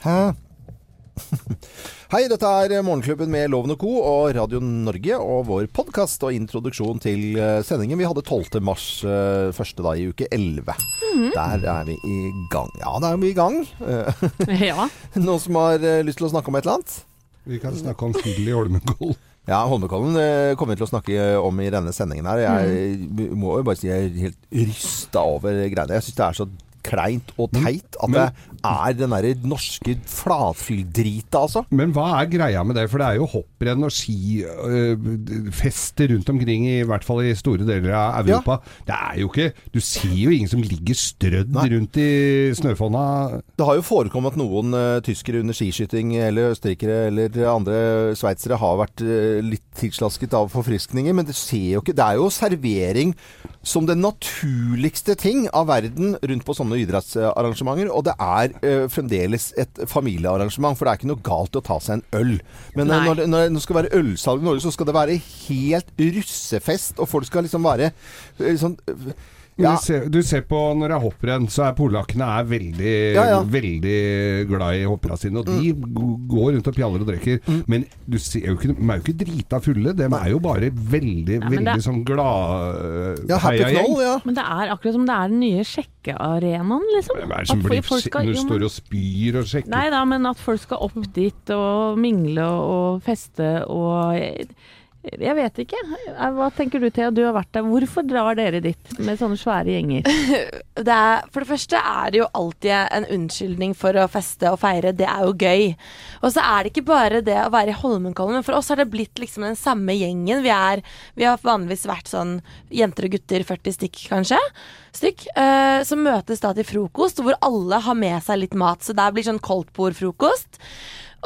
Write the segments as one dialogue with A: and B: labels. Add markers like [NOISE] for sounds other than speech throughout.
A: Hæ? [LAUGHS] Hei, dette er Morgenklubben med Loven og Co. og Radio Norge og vår podkast og introduksjon til eh, sendingen. Vi hadde 12. mars eh, første dag i uke 11. Der er vi i gang. Ja, da er vi i gang. Eh, [LAUGHS]
B: Ja.
A: Noen som har lyst til å snakke om et eller annet?
C: Vi kan snakke om i Holmenkollen.
A: Ja, Holmenkollen kommer vi til å snakke om i denne sendingen her. Jeg må jo bare si jeg er helt rysta over greiene. Jeg syns det er så kleint og teit at det er den derre norske flatfylldrita, altså.
C: Men hva er greia med det? For det er jo hopprenn og skifester rundt omkring, i hvert fall i store deler av Europa. Det er jo ikke Du ser jo ingen som ligger strødd
A: Nei.
C: rundt i snøfonna.
A: Det har jo forekommet at noen eh, tyskere under skiskyting, eller østerrikere eller andre sveitsere har vært eh, litt tilslasket av forfriskninger, men det ser jo ikke Det er jo servering som den naturligste ting av verden rundt på sånne idrettsarrangementer, og det er eh, fremdeles et familiearrangement, for det er ikke noe galt å ta seg en øl. Men eh,
B: Nei.
A: når det, når det skal være ølsalg i Norge, så skal det være helt russefest, og folk skal liksom være eh, sånn eh, ja.
C: Du, ser, du ser på når det er hopprenn, så er polakkene er veldig,
A: Ja, Mm. ja.
C: veldig glad i hopperne sine. Og de g- går rundt og pjaller og drikker. Men du ser jo ikke, de er jo ikke drita fulle. De er jo bare veldig, veldig
B: det-
C: sånn glad
A: Ja, happy knoll, ja.
B: Men det er akkurat som det er den nye sjekkearenaen, liksom.
C: Hvem er det som blir,
B: skal-
C: når du står og spyr og sjekker?
B: Nei da, men at folk skal opp dit og mingle og feste og jeg, vet ikke. Hva tenker du Thea? Du har vært der. Hvorfor drar dere dit med sånne svære gjenger? [LAUGHS]
D: det er, for det første er det jo alltid en unnskyldning for å feste og feire. Det er jo gøy. Og så er det ikke bare det å være i Holmenkollen, men for oss har det blitt liksom den samme gjengen. Vi, er, vi har vanligvis vært sånn jenter og gutter, 40 stykk kanskje, stykk, eh, som møtes da til frokost, hvor alle har med seg litt mat. Så det blir sånn koldtbordfrokost.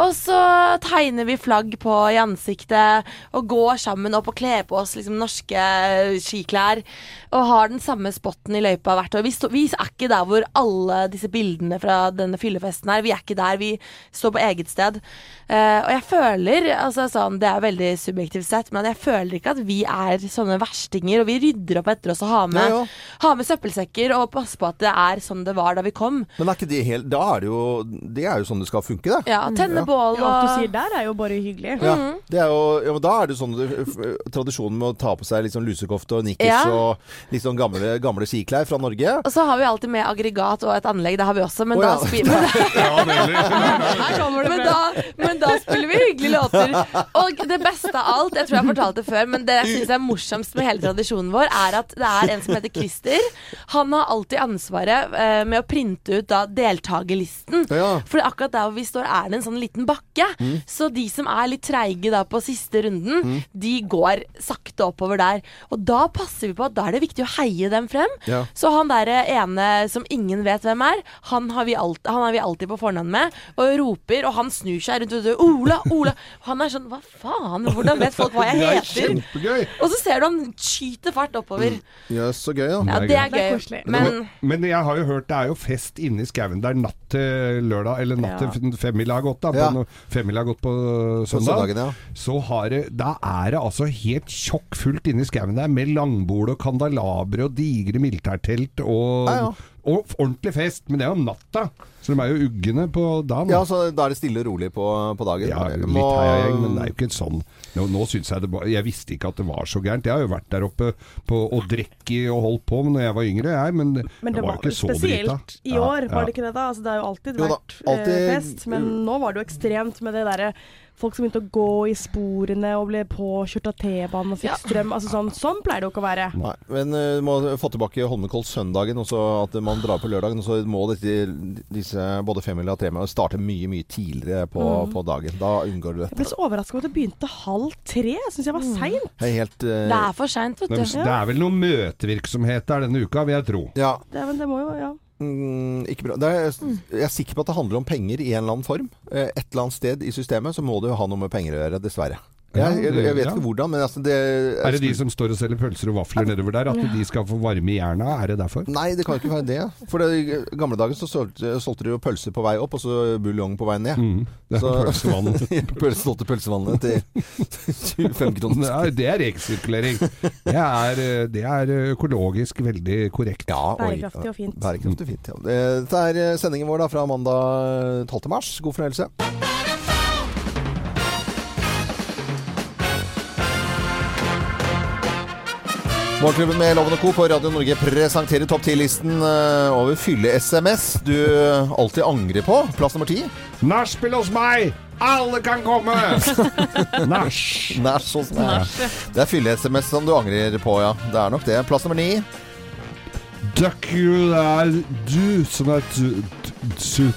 D: Og så tegner vi flagg på i ansiktet og går sammen opp og kler på oss liksom norske skiklær. Og har den samme spotten i løypa hvert år. Vi, stå, vi er ikke der hvor alle disse bildene fra denne fyllefesten er. Vi er ikke der. Vi står på eget sted. Uh, og jeg føler, altså sånn, det er veldig subjektivt sett, men jeg føler ikke at vi er sånne verstinger. Og vi rydder opp etter oss og har med,
A: Ja,
D: har med søppelsekker og passer på at det er sånn det var da vi kom.
A: Men er det helt Da er det jo Det er jo sånn det skal funke, det.
D: Ja, Tenne bål
E: Ja, alt du sier der er jo bare hyggelig.
A: Ja, det er jo, ja, men da er det sånn tradisjonen med å ta på seg sånn lusekofte og nikkers
D: Ja.
A: og litt sånn gamle, gamle skiklær fra Norge.
D: Og så har vi alltid med aggregat og et anlegg, det har vi også, men,
A: Å,
D: da,
A: ja.
D: spiller, [LAUGHS] [LAUGHS] men, da, men da spiller vi hyggelige låter. Og det beste av alt, jeg tror jeg har fortalt det før, men det jeg syns er morsomst med hele tradisjonen vår, er at det er en som heter Christer. Han har alltid ansvaret eh, med å printe ut da deltakerlisten.
A: Ja.
D: For akkurat der hvor vi står, er det en sånn liten bakke. Så de som er litt treige da på siste runden, de går sakte oppover der. Og da passer vi på at da er det viktig å heie dem frem.
A: Ja.
D: Så han der ene som ingen vet hvem er, han har vi, alt, han er vi alltid på fornavn med. Og roper, og han snur seg rundt og sier 'Ola, Ola'. Han er sånn 'hva faen, hvordan vet folk hva jeg [LAUGHS]
C: Det er
D: heter?'
C: kjempegøy!
D: Og så ser du han skyter fart oppover.
A: Jøss, så gøy, ja.
D: Ja,
C: Det er
D: er
E: Det er
D: gøy.
E: koselig.
D: Men
C: Men jeg har jo hørt det er jo fest inne i skauen der natt til lørdag, eller natt
E: Ja.
C: til femmila har gått, da. På
A: Ja.
C: Femmila har gått på
A: På
C: søndag.
A: søndagen, ja.
C: Så har det, da er det altså helt tjokkfullt inne i skauen der, med langbord og kandalabre og digre militærtelt og,
A: Ja, ja.
C: Og ordentlig fest. Men det er jo om natta, så de er jo uggene på dagen.
A: Ja, så Da er det stille og rolig på, på dagen.
C: Ja, litt heiagjeng, men det er jo ikke sånn Nå, nå synes jeg det bare Jeg visste ikke at det var så gærent. Jeg har jo vært der oppe på, og drukket og holdt på når jeg var yngre, jeg, men,
E: Men det
C: var
E: var
C: jo ikke så drita.
E: spesielt i år,
C: ja.
E: var det ikke det da? Altså, det har jo alltid
A: Jo da,
E: vært
A: alltid-
E: eh, fest, men nå var det jo ekstremt med det derre Folk som begynte å gå i sporene og ble påkjørt av T-banen og fikk strøm. Altså sånn, sånn pleier det jo ikke å være.
A: Nei, men uh, må få tilbake Holmenkollen søndagen, og så at man drar på lørdagen. Og så må disse, disse både femmila og tremila starte mye, mye tidligere på,
E: Mm.
A: på dagen. Da unngår du dette.
E: Jeg ble så overraska over at det begynte halv tre. Jeg syns jeg var seint.
A: Det helt uh,
D: det er for seint, vet du.
C: Det er vel noe møtevirksomhet der denne uka, vil jeg tro.
A: Ja.
E: Det, men det må jo, ja.
A: Mm, ikke bra. Er, jeg er sikker på at det handler om penger i en eller annen form. Eh, Et eller annet sted i systemet så må det jo ha noe med penger å gjøre, dessverre. Jeg, jeg, jeg vet
C: Ja.
A: ikke hvordan, men altså det
C: Er det de som står og selger pølser og vafler nedover der, at de skal få varme i jerna? Er det derfor?
A: Nei, det kan ikke være det. For i gamle dager så solgte, solgte de jo pølser på vei opp, og så buljong på vei ned.
C: Mm. Det er
A: Så-
C: pølsevannet. [LAUGHS]
A: Pøls- Solgte pølsevannet til 25 kroner.
C: Nei, det er resirkulering. Det er, det er økologisk veldig korrekt.
A: Ja, oi.
E: Bærekraftig og fint.
A: Bærekraftig og fint, ja. Dette er eh, sendingen vår da fra mandag 12. mars. God fornøyelse. Morgenklubben med Lovende Co. på Radio Norge presenterer topp 10-listen eh, over fylle-SMS du alltid angrer på. Plass nummer ti.
C: Nachspiel hos meg! Alle kan komme! [LAUGHS] Nach.
A: Næsj hos meg. Det er fylle-SMS som du angrer på, ja. Det er nok det. Plass nummer ni.
C: Det er du som er du, du,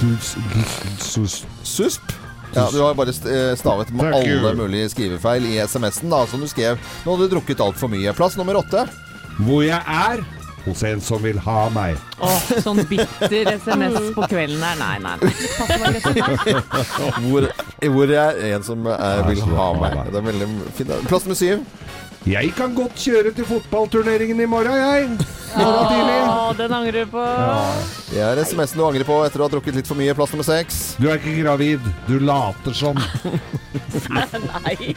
C: du, du, sus.
A: Susp. Ja, Du har bare eh, stavet med alle mulige skrivefeil i SMS-en da, som du skrev nå hadde du drukket altfor mye. Plass nummer åtte.
C: Hvor jeg er hos en som vil ha meg.
B: Åh, sånn bitter SMS på kvelden her. Nei, nei. nei.
A: Hvor, hvor er en som er, vil ha meg. Det er veldig fint. Plass nummer syv.
C: Jeg kan godt kjøre til fotballturneringen i morgen, jeg. Morgen tidlig.
B: Den angrer du på.
A: Det er SMS-en du angrer på etter å ha drukket litt for mye. Plass nummer seks.
C: Du er ikke gravid. Du later som.
B: Nei.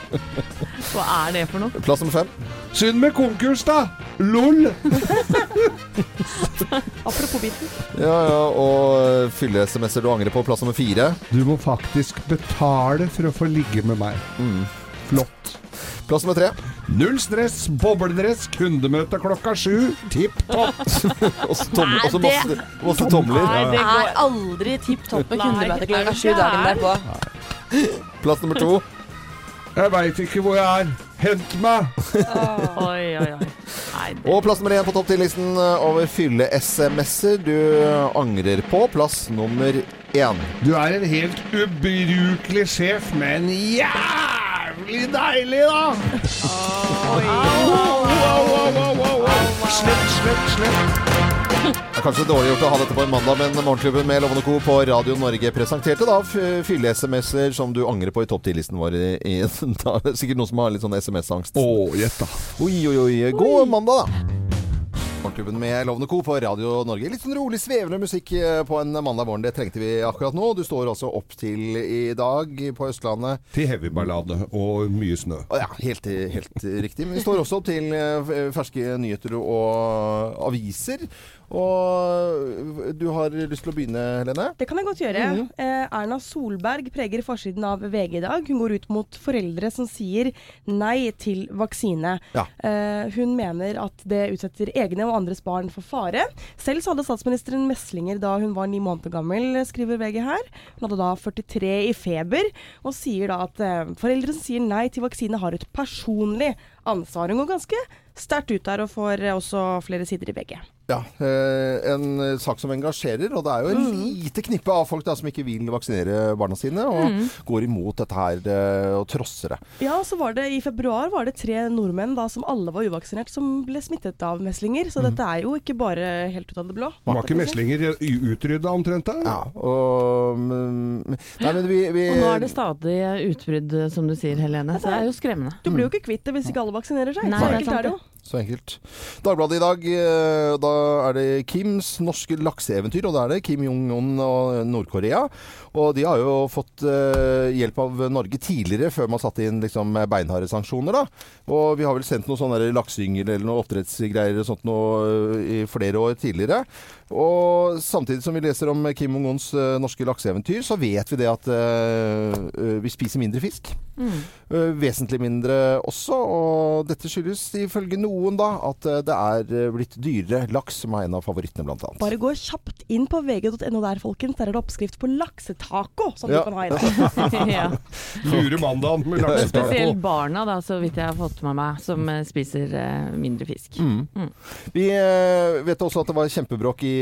B: Hva er det for noe?
A: Plass nummer fem.
C: Synd med konkurs, da. LOL. [LAUGHS]
E: Apropos biten.
A: Ja, ja, og fylle-SMS-er du angrer på. Plass nummer fire.
C: Du må faktisk betale for å få ligge med meg.
A: Mm.
C: Flott.
A: Plass nummer tre.
C: Null stress, bobledress, kundemøte klokka sju. Tipp topp. [LAUGHS]
A: Og så tom,
D: Nei,
A: og så
D: det-
A: masse, masse tomler.
B: Nei, det
D: er
B: går
D: aldri tipp topp med kundemøte klokka sju dagen derpå.
A: Plass nummer to.
C: Jeg veit ikke hvor jeg er. Hent meg.
B: Oi, oi, oi. Nei, det
A: Og plass nummer én på topp 10-listen over fylle-SMS-er du angrer på. Plass nummer én.
C: Du er en helt ubrukelig sjef, men jævlig deilig, da! Slett, slett, slett.
A: Det er kanskje dårlig gjort å ha dette på en mandag, men Morgenklubben med Lovende Co. på Radio Norge presenterte da fylle-SMS-er som du angrer på i topp 10-listen vår. I, i, [LAUGHS] da er sikkert noen som har litt sånn SMS-angst.
C: Å, gjett da.
A: Oi, oi, oi. God mandag, da. Morgenklubben med Lovende Co. på Radio Norge. Litt sånn rolig, svevende musikk eh, på en mandag morgen. Det trengte vi akkurat nå. Du står altså opp til i dag på Østlandet.
C: Til heavyballade og mye snø.
A: Ja, helt, helt riktig. Men vi står også opp til eh, ferske nyheter og aviser. Og du har lyst til å begynne, Helene?
E: Det kan jeg godt gjøre. eh, Erna Solberg preger forsiden av VG i dag. Hun går ut mot foreldre som sier nei til vaksine.
A: Ja.
E: Eh, hun mener at det utsetter egne og andres barn for fare. Selv så hadde statsministeren meslinger da hun var ni måneder gammel, skriver VG her. Hun hadde da 43 i feber, og sier da at eh, foreldre som sier nei til vaksine, har et personlig ansvar. Hun går ganske sterkt ut der og får også flere sider i begge.
A: Ja, eh, En eh, sak som engasjerer. Og det er jo en lite knippe av folk da som ikke vil vaksinere barna sine, og går imot dette her eh, og trosser det.
E: Ja, så var det i februar var det tre nordmenn da som alle var uvaksinert som ble smittet av meslinger. Så dette er jo ikke bare helt ut av det blå.
C: Var ikke meslinger utrydda omtrent da?
A: Ja, og mm, Nei, men vi, vi
B: Og nå er det stadig utbrudd, som du sier, Helene. Så det er jo skremmende.
E: Du blir jo ikke kvitt det hvis ikke alle vaksinerer seg.
B: Nei,
E: så enkelt er det jo.
A: Så enkelt. Dagbladet i dag, eh, da er det Kims norske lakseeventyr. Og da er det Kim Jong-un og Nord-Korea. Og de har jo fått eh, hjelp av Norge tidligere, før man satte inn liksom, beinharde sanksjoner. da. Og vi har vel sendt noe sånn lakseyngel eller noe oppdrettsgreier og sånt noe eh, i flere år tidligere. Og samtidig som vi leser om Kim Jong-uns norske lakseeventyr, så vet vi det at vi spiser mindre fisk. Eh, vesentlig mindre også. Og dette skyldes ifølge noen da at eh, det er eh, blitt dyrere. Laks som er en av favorittene, blant annet.
E: Bare gå kjapt inn på vg.no der, folkens. Der er det oppskrift på laksetaco som
A: Ja.
E: du kan ha i dag. [LAUGHS]
B: ja.
C: Lure mandagen med laksetaco.
B: Spesielt barna, da, så vidt jeg har fått med meg, som eh, spiser mindre fisk.
A: Vi eh, vet også at det var kjempebråk i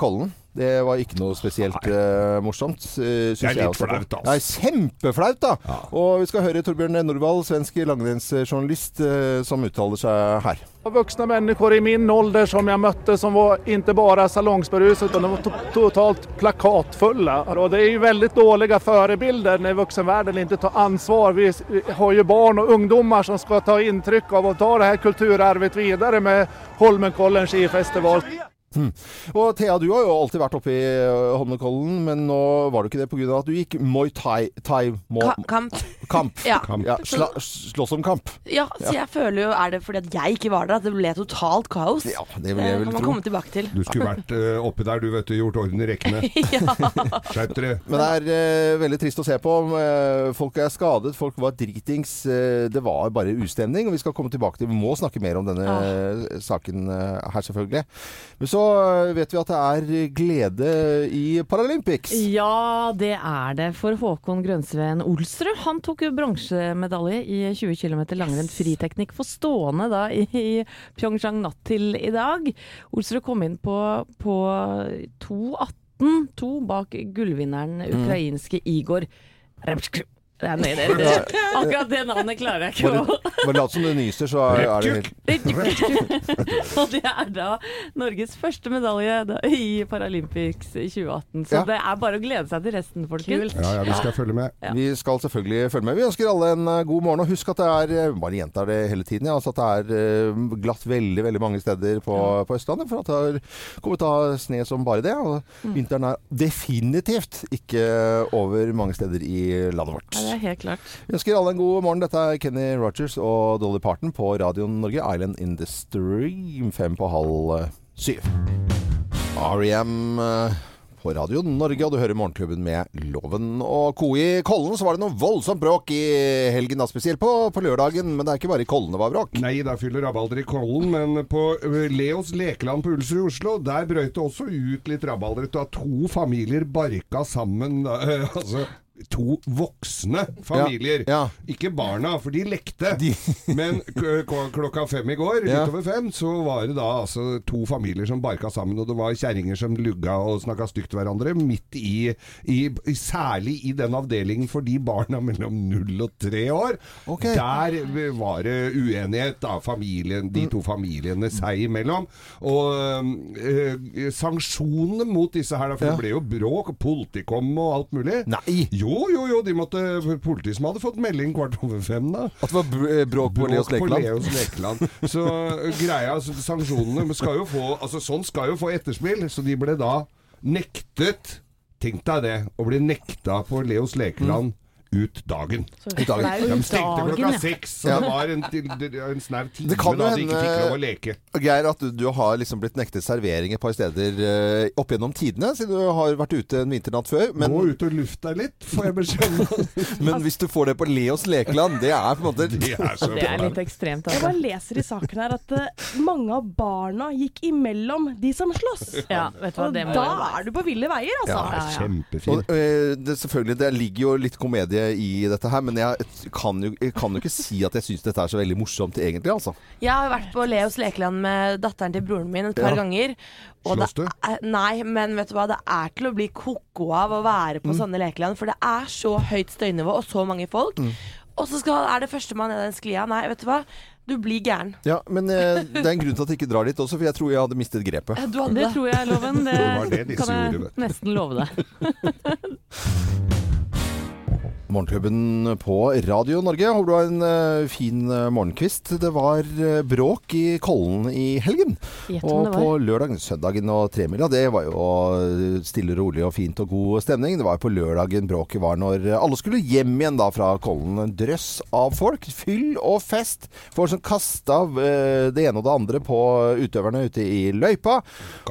A: Kollen. Det var ikke noe spesielt uh, morsomt. Uh,
C: Det er litt flaut, altså.
A: Nei, kjempeflaut, da! Og vi skal høre Torbjørn Norvald, svensk langrennsjournalist, uh, som uttaler seg her.
F: Voksne mennesker i min ålder som jeg møtte, som var ikke bare salongsberuset, men de var to totalt plakatfulle. Og det er jo veldig dårlige forbilder når voksenverdenen ikke tar ansvar. Vi vi har jo barn og ungdommer som skal ta inntrykk av å ta det her kulturarvet videre med Holmenkollen skifestival.
A: Og Thea, du har jo alltid vært oppe i eh, Holmenkollen, men nå var du ikke det pga. at du gikk Muay Thai, thai mo,
D: Ka kamp.
A: kamp. [LAUGHS]
D: Ja.
A: Ja, sla, slåss om kamp.
D: Ja, så jeg føler jo Er det fordi at jeg ikke var der at det ble totalt kaos?
A: Ja, det vil jeg vel tro.
D: komme tilbake til.
C: Du skulle vært uh, oppe der, du vet du. Gjort orden i rekkene. [LAUGHS] Skjerp dere.
A: Men det er uh, veldig trist å se på. Eh, folk er skadet, folk var dritings. Eh, det var bare ustemning. Og vi skal komme tilbake til Vi må snakke mer om denne eh, saken eh, her, selvfølgelig. Men så eh, vet vi at det er glede i Paralympics.
B: Ja, det er det for Håkon Grønsveen Olsrud. Han tok jo bronsemedalje i 20 km langrenn friteknikk for stående da i, Pyeongchang natt til i dag. Olsrud kom inn på, på 2.18, to bak gullvinneren ukrainske Igor Remsjk. Det. Det, [LAUGHS] akkurat det navnet klarer jeg ikke å
A: bare lat som du nyser, så er, er det helt [LAUGHS]
B: Og det er da Norges første medalje da, i Paralympics i 2018. Så
A: Ja.
B: det er bare å glede seg til resten, folkens.
C: Ja, ja, vi skal følge med.
B: Ja.
A: Vi skal selvfølgelig følge med. Vi ønsker alle en eh, god morgen. Og husk at det er eh, bare gjentar det hele tiden, ja, altså at det er eh, glatt veldig veldig mange steder på, på Østlandet. For at det har kommet av sne som bare det. Og
B: Mm.
A: vinteren er definitivt ikke over mange steder i landet vårt.
B: Det er helt klart.
A: Vi ønsker alle en god morgen. Dette er Kenny Rogers og Dolly Parton på Radio Norge. Island in the Stream fem på halv eh, syv. R.E.M. eh, på Radio Norge, og du hører Morgenklubben med Loven og Co. I Kollen så var det noe voldsomt bråk i helgen, da, spesielt på, på lørdagen. Men det er ikke bare i Kollen det var bråk.
C: Nei, der fyller rabalder i Kollen, men på Leos lekeland på Ulsrud i Oslo, der brøyt det også ut litt rabalder da to familier barka sammen. da, [LAUGHS] altså to voksne familier.
A: Ja,
C: Ikke barna, for de lekte.
A: De- [LAUGHS]
C: Men klokka fem i går, litt
A: Ja.
C: over fem, så var det da altså to familier som barka sammen. Og det var kjerringer som lugga og snakka stygt til hverandre, midt i, i, i Særlig i den avdelingen for de barna mellom null og tre år.
A: Okay.
C: Der var det uenighet, da, familien, de to familiene seg imellom. Og øh, sanksjonene mot disse her, da, for
A: Ja.
C: det ble jo bråk, politikom og alt mulig.
A: Nei!
C: Jo, jo, jo, de måtte Politiet som hadde fått melding kvart over fem, da.
A: At det var bråk på Leos lekeland.
C: Så uh, greia, sanksjonene skal jo få Altså sånn skal jo få etterspill, så de ble da nektet Tenk deg det, å bli nekta på Leos lekeland ut dagen.
A: Ut dagen.
C: De stengte klokka seks, så det var en, en snau time da de ikke fikk lov å leke.
A: Geir, at du, du har liksom blitt nektet servering et par steder uh, opp gjennom tidene, siden du har vært ute en vinternatt før. Men,
C: Gå ut og luft deg litt, får jeg beskjed om. [LAUGHS]
A: men hvis du får det på Leos lekeland, det er på en måte
C: Det er så [LAUGHS]
B: Det er litt ekstremt,
E: Jeg
B: altså.
E: bare leser i saken her at uh, mange av barna gikk imellom de som slåss.
B: Ja, vet du hva, det må
E: da er du på ville veier, altså.
C: Ja. kjempefint.
A: Og, uh, det, selvfølgelig, det ligger jo litt komedie i dette her, men jeg kan jo, jeg kan jo ikke si at jeg syns dette er så veldig morsomt egentlig, altså.
D: Jeg har vært på Leos lekeland med datteren til broren min et par
A: Ja.
D: ganger. Og
C: Slåss du?
D: er- Nei, men vet du hva, det er til å bli ko-ko av å være
A: Mm.
D: på sånne lekeland. For det er så høyt støynivå og så mange folk.
A: Mm.
D: Og så skal, er det førstemann ned den sklia. Nei, vet du hva. Du blir gæren.
A: Ja, Men eh, det er en grunn til at jeg ikke drar dit også, for jeg tror jeg hadde mistet grepet.
D: Du hadde
B: Det
D: det.
B: tror jeg, Loven. Det,
C: Det det
B: kan jeg
C: gjorde,
B: nesten love deg. [LAUGHS]
A: Morgenklubben på Radio Norge. Håper du har en eh, fin eh, morgenkvist. Det var eh, bråk i Kollen i helgen. Og på lørdagen, søndagen og tremila, det var jo stille, rolig og fint og god stemning. Det var på lørdagen bråket var når alle skulle hjem igjen da fra Kollen. En drøss av folk. Fyll og fest. Folk som kasta det ene og det andre på utøverne ute i løypa.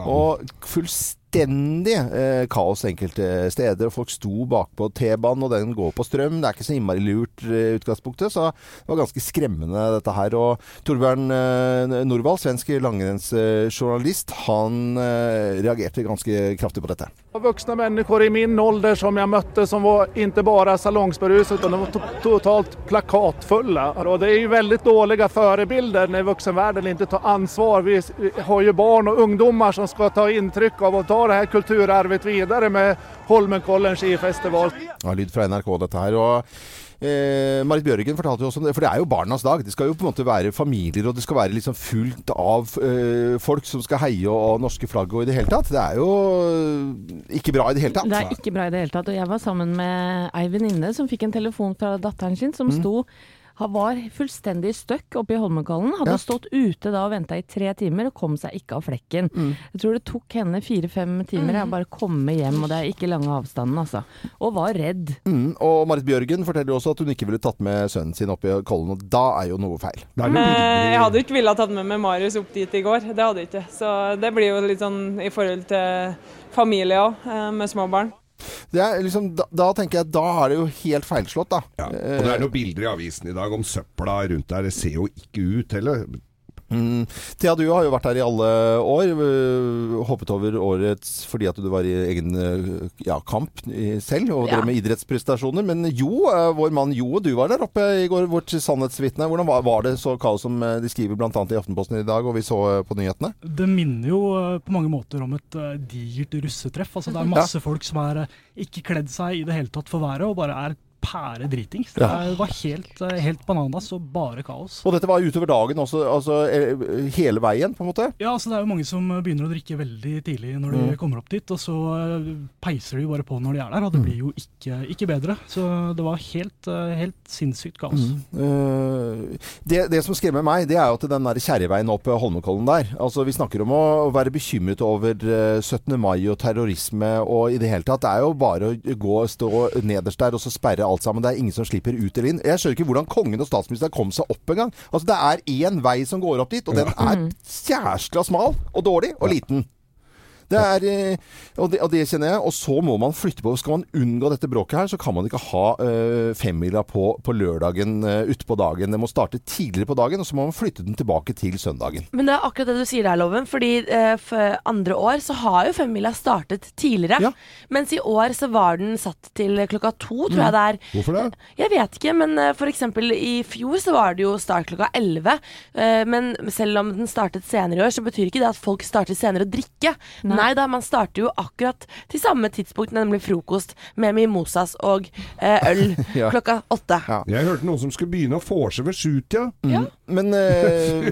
A: Og fullstendig eh, kaos enkelte steder. og Folk sto bakpå T-banen, og den går på strøm. Det er ikke så innmari lurt eh, utgangspunktet, så det var ganske skremmende dette her. Og Torbjørn eh, Norvald, svensk langrennsjournalist, han eh, reagerte ganske kraftig på dette.
F: Voksne mennesker i min ålder som jeg møtte, som var ikke bare salongsberuset, var to totalt plakatfulle. Og det er jo veldig dårlige forbilder når voksenverdenen ikke tar ansvar. Vi har jo barn og ungdommer som skal ta inntrykk av å ta det her kulturarvet videre med Holmenkollen skifestival.
A: Ja, lyd fra NRK, dette her. og Eh, Marit Bjørgen fortalte jo også om det, for det er jo barnas dag. Det skal jo på en måte være familier, og det skal være liksom fullt av eh, folk som skal heie og, og norske flagg og i det hele tatt. Det er jo eh, ikke bra i det hele tatt.
B: Det er ikke bra i det hele tatt. Og jeg var sammen med ei venninne som fikk en telefon fra datteren sin som
A: Mm.
B: sto han var fullstendig støkk oppe i Holmenkollen. Hadde
A: Ja.
B: stått ute da og venta i tre timer og kom seg ikke av flekken.
A: Mm.
B: Jeg tror det tok henne fire-fem timer å bare komme hjem, og det er ikke lange avstanden, altså. Og var redd.
A: Mm, og Marit Bjørgen forteller også at hun ikke ville tatt med sønnen sin opp i Kollen, og da er jo noe feil.
C: Jo
G: Eh, Jeg hadde ikke villet tatt med meg Marius opp dit i går, det hadde jeg ikke. Så det blir jo litt sånn i forhold til familie òg, med små barn.
A: Liksom, da, da tenker jeg da er det jo helt feilslått, da.
C: Ja. Og det er noen bilder i avisen i dag om søpla rundt der. Det ser jo ikke ut heller.
A: Mm. Thea, du har jo vært her i alle år. øh, Hoppet over årets fordi at du var i egen øh, ja, kamp selv, og
D: Ja.
A: med idrettsprestasjoner. Men Jo, øh, vår mann Jo, du var der oppe i går, vårt sannhetsvitne. Hvordan var, var det så kaos som de skriver bl.a. i Aftenposten i dag, og vi så på nyhetene?
H: Det minner jo eh, på mange måter om et eh, digert russetreff. Altså, det er masse folk som er eh, ikke kledd seg i det hele tatt for været, og bare er pære dritings. Det var helt, eh, helt bananas og bare kaos.
A: Og dette var utover dagen også, altså øh, hele veien, på en måte?
H: Ja, altså Det er jo mange som begynner å drikke veldig tidlig når de
A: Mm.
H: kommer opp dit, og så eh, peiser de bare på når de er der, og det blir jo ikke, ikke bedre. Så det var helt, eh, helt sinnssykt kaos.
A: Mm. det, det som skremmer meg, det er jo at den der kjerreveien opp Holmenkollen der Altså Vi snakker om å være bekymret over eh, 17. mai og terrorisme og i det hele tatt. Det er jo bare å gå og stå nederst der og så sperre alt sammen. Det er ingen som slipper ut eller inn. Jeg skjønner ikke hvordan kongen og statsministeren kom seg opp engang. Altså Det er én vei som går opp dit, og den er jæskla smal og dårlig og liten. Det er, eh, og, det, og det kjenner jeg. Og så må man flytte på. Skal man unngå dette bråket her, så kan man ikke ha uh, femmila på, på lørdagen uh, utpå dagen. Det må starte tidligere på dagen, og så må man flytte den tilbake til søndagen.
D: Men det er akkurat det du sier der, Loven. Fordi uh, for andre år så har jo femmila startet tidligere.
A: Ja.
D: Mens i år så var den satt til klokka to, tror jeg det er.
C: Hvorfor det?
D: Jeg vet ikke, men uh, for eksempel i fjor så var det jo start klokka 11. Uh, Men selv om den startet senere i år, så betyr ikke det at folk starter senere å drikke. Nei, da, man starter jo akkurat til samme tidspunkt, nemlig frokost med mimosas og eh, øl [LAUGHS]
A: Ja.
D: klokka åtte.
A: Ja.
C: Jeg hørte noen som skulle begynne å vorse ved sjutida.
A: Mm. Men eh,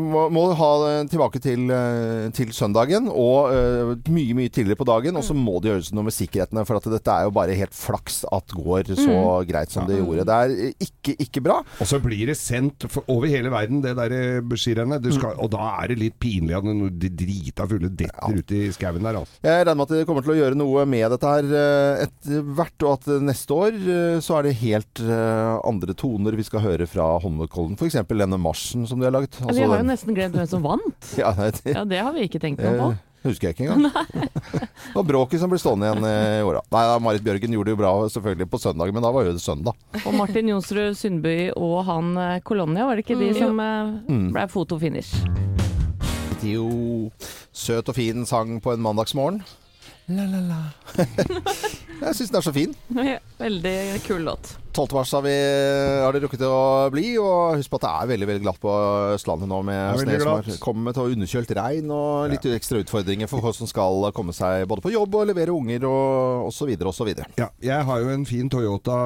A: må, må ha det tilbake til, eh, til søndagen, og eh, mye mye tidligere på dagen. Og så må det gjøres noe med sikkerhetene, for at dette er jo bare helt flaks at går så greit som det gjorde. Det er ikke, ikke bra.
C: Og så blir det sendt over hele verden, det der beskjedene skirennet. Og da er det litt pinlig at de drita fulle detter ute i skauen der, altså.
A: Jeg regner med at de kommer til å gjøre noe med dette her eh, etter hvert, og at neste år eh, så er det helt eh, andre toner vi skal høre fra Holmenkollen. F.eks. denne marsjen som de har lagd.
B: vi har jo nesten glemt hvem som vant. [LAUGHS]
A: ja, nei, det
B: Ja, det har vi ikke tenkt noe på.
A: husker jeg ikke engang. Det var [LAUGHS] bråket som ble stående igjen i åra. Nei, da, Marit Bjørgen gjorde det jo bra selvfølgelig på søndag, men da var jo det søndag.
B: Og Martin Jonsrud Sundby og han Kolonia, var det ikke de
D: Mm.
B: som
A: Mm.
B: ble fotofinish?
A: Jo, søt og fin sang på en mandagsmorgen. La, la, la. [LAUGHS] jeg syns den er så fin.
B: Veldig kul låt.
A: 12. mars har, vi, har det rukket å bli, og husk på at det er veldig veldig glatt på Østlandet nå med snø som har kommet og underkjølt regn og litt ekstra utfordringer for folk som skal komme seg både på jobb og levere unger og osv. osv.
C: Ja, jeg har jo en fin Toyota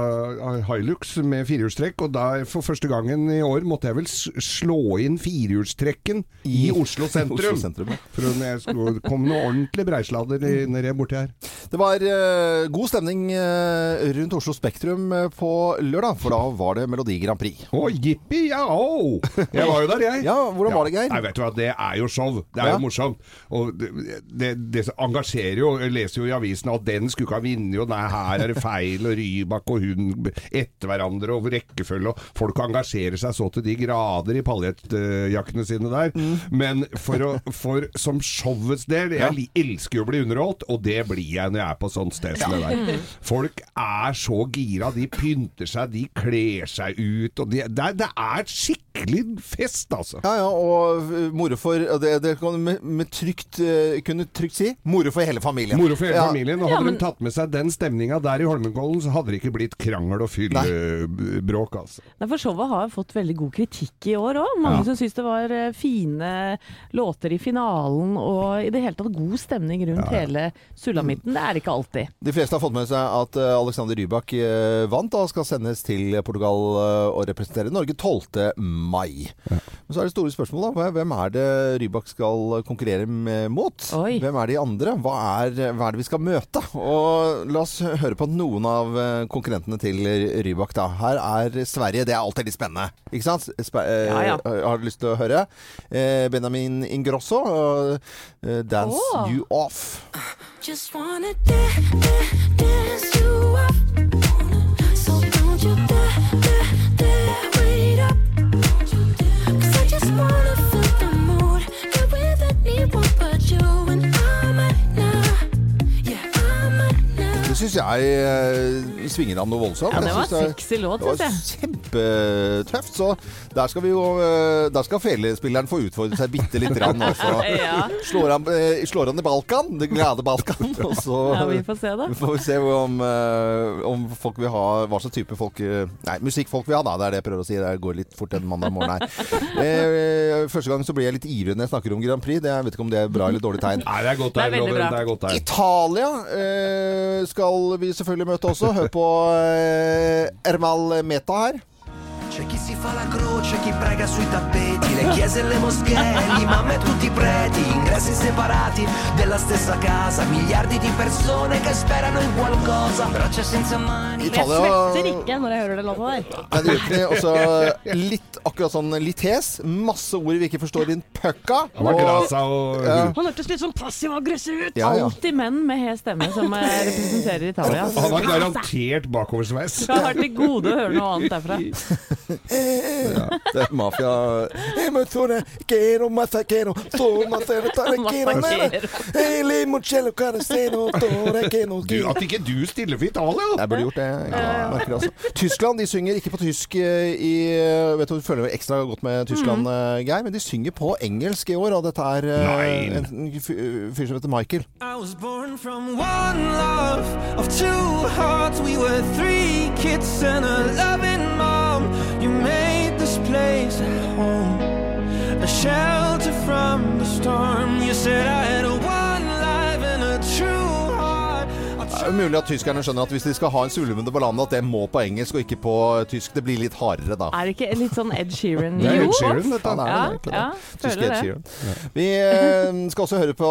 C: Hilux med firehjulstrekk, og da for første gangen i år måtte jeg vel slå inn firehjulstrekken i,
A: I
C: Oslo [LAUGHS] sentrum.
A: Oslo sentrum, ja.
C: For jeg skulle komme noe ordentlig breisladder nedi borti her.
A: Det var uh, god stemning uh, rundt Oslo Spektrum eh, på lørdag, for da var det Melodi Grand Prix.
C: Å, jippi, ja, oh. Jeg var jo der, jeg. [LAUGHS]
A: Ja, hvordan var det, Geir?
C: Nei, vet du hva, Det er jo show. Det er
A: Ja.
C: jo morsomt. Og det, det, det engasjerer jo. Jeg leser jo i avisen at den skulle ikke ha vunnet, og nei, her er det feil, og Rybak og hun etter hverandre, og rekkefølge, og folk engasjerer seg så til de grader i paljettjakkene sine der.
A: Mm.
C: Men for, å, for som showets del Jeg elsker jo å bli underholdt, og det blir jeg når jeg er på sånt sted som det der. Folk er så gira. De pynter seg, de kler seg ut, og de, det, det er skikkelig skikkelig fest, altså.
A: Ja, ja, og moro for det, det kan du med, med trygt uh, kunne trygt si moro for hele familien.
C: Moro for hele
A: Ja.
C: familien. Og
B: Ja,
C: hadde
B: men-
C: de tatt med seg den stemninga der i Holmenkollen, så hadde det ikke blitt krangel og fyllebråk, altså.
B: Nei, for showet har fått veldig god kritikk i år òg. Mange
C: Ja.
B: som syns det var eh, fine låter i finalen og i det hele tatt god stemning rundt hele sulamitten. Det er det ikke alltid.
A: De fleste har fått med seg at uh, Alexander Rybak vant og skal sendes til Portugal og representere Norge 12. mai. Men så er det store spørsmålet, da. Hvem er det Rybak skal konkurrere med, mot?
B: Oi.
A: Hvem er de andre? Hva er, hva er det vi skal møte? Og la oss høre på noen av uh, konkurrentene til Rybak, da. Her er Sverige. Det er alltid litt spennende, ikke sant? Sp uh,
B: Ja, ja.
A: Har du lyst til å høre? Eh, Benjamin Ingrosso, 'Dance
B: oh.
A: You Off'.
I: Just wanna dance, dance
A: syns jeg eh, svinger an noe voldsomt.
B: Ja, det var
A: synes
B: sexy låt, syns jeg.
A: kjempetøft. Så der skal vi jo eh, Der skal felespilleren få utfordre seg bitte lite grann. Og så [LAUGHS]
B: Ja.
A: slår han, eh, slår han i Balkan, det glade Balkan. Og så
B: Ja, vi får se, da.
A: får vi se om, om folk vil ha hva slags type folk Nei, musikkfolk vil ha, da. Det er det jeg prøver å si. Det går litt fort en mandag morgen her. [LAUGHS] Eh, første gang så blir jeg litt ivrig når jeg snakker om Grand Prix. Det, jeg vet ikke om det er bra eller dårlig tegn.
C: Nei, det er godt Loven. Det er godt der.
A: Italia eh, skal vi selvfølgelig møte også. Hør på eh, Ermal Meta her.
J: C'è chi si fa la croce, chi prega sui tappeti, le chiese e le moschee, gli imam e tutti i preti, ingressi separati della stessa casa, miliardi di persone che sperano in qualcosa, braccia senza mani.
E: Jeg svetter ikke når jeg hører det låta der.
A: Nei, det gjør ikke det. Også litt akkurat sånn litt hes. Masse ord vi ikke forstår
C: din pøkka. og
A: Ja.
E: Han hørtes litt sånn passiv-aggressiv ut.
A: Ja, ja.
B: Alltid menn med hes stemme som eh, representerer Italia.
C: Han har garantert bakoversveis.
B: Jeg har til gode å høre noe annet derfra. [LAUGHS]
A: Det er mafia [LAUGHS] Eh, eh,
C: Du, at ikke du stiller for Italia!
A: Jeg burde gjort det. Jeg merker det altså. Tyskland de synger ikke på tysk eh, i Vet du, du følger ekstra godt med Tyskland, eh, Geir, men de synger på engelsk i år. Og dette er eh,
C: Nei.
A: en fyr som heter Michael.
J: I was born from one love of two hearts. We were three kids and a loving mom.
A: Er jo mulig at tyskerne skjønner at hvis de skal ha en svulmende ballade, at det må på engelsk og ikke på tysk. Det blir litt hardere da.
B: Er det ikke litt sånn Ed Sheeran?
C: Det er Ed Sheeran, dette.
A: Ja, er
B: Ja,
A: egentlig det. Tyske Ed. Sheeran. Vi eh, skal også høre på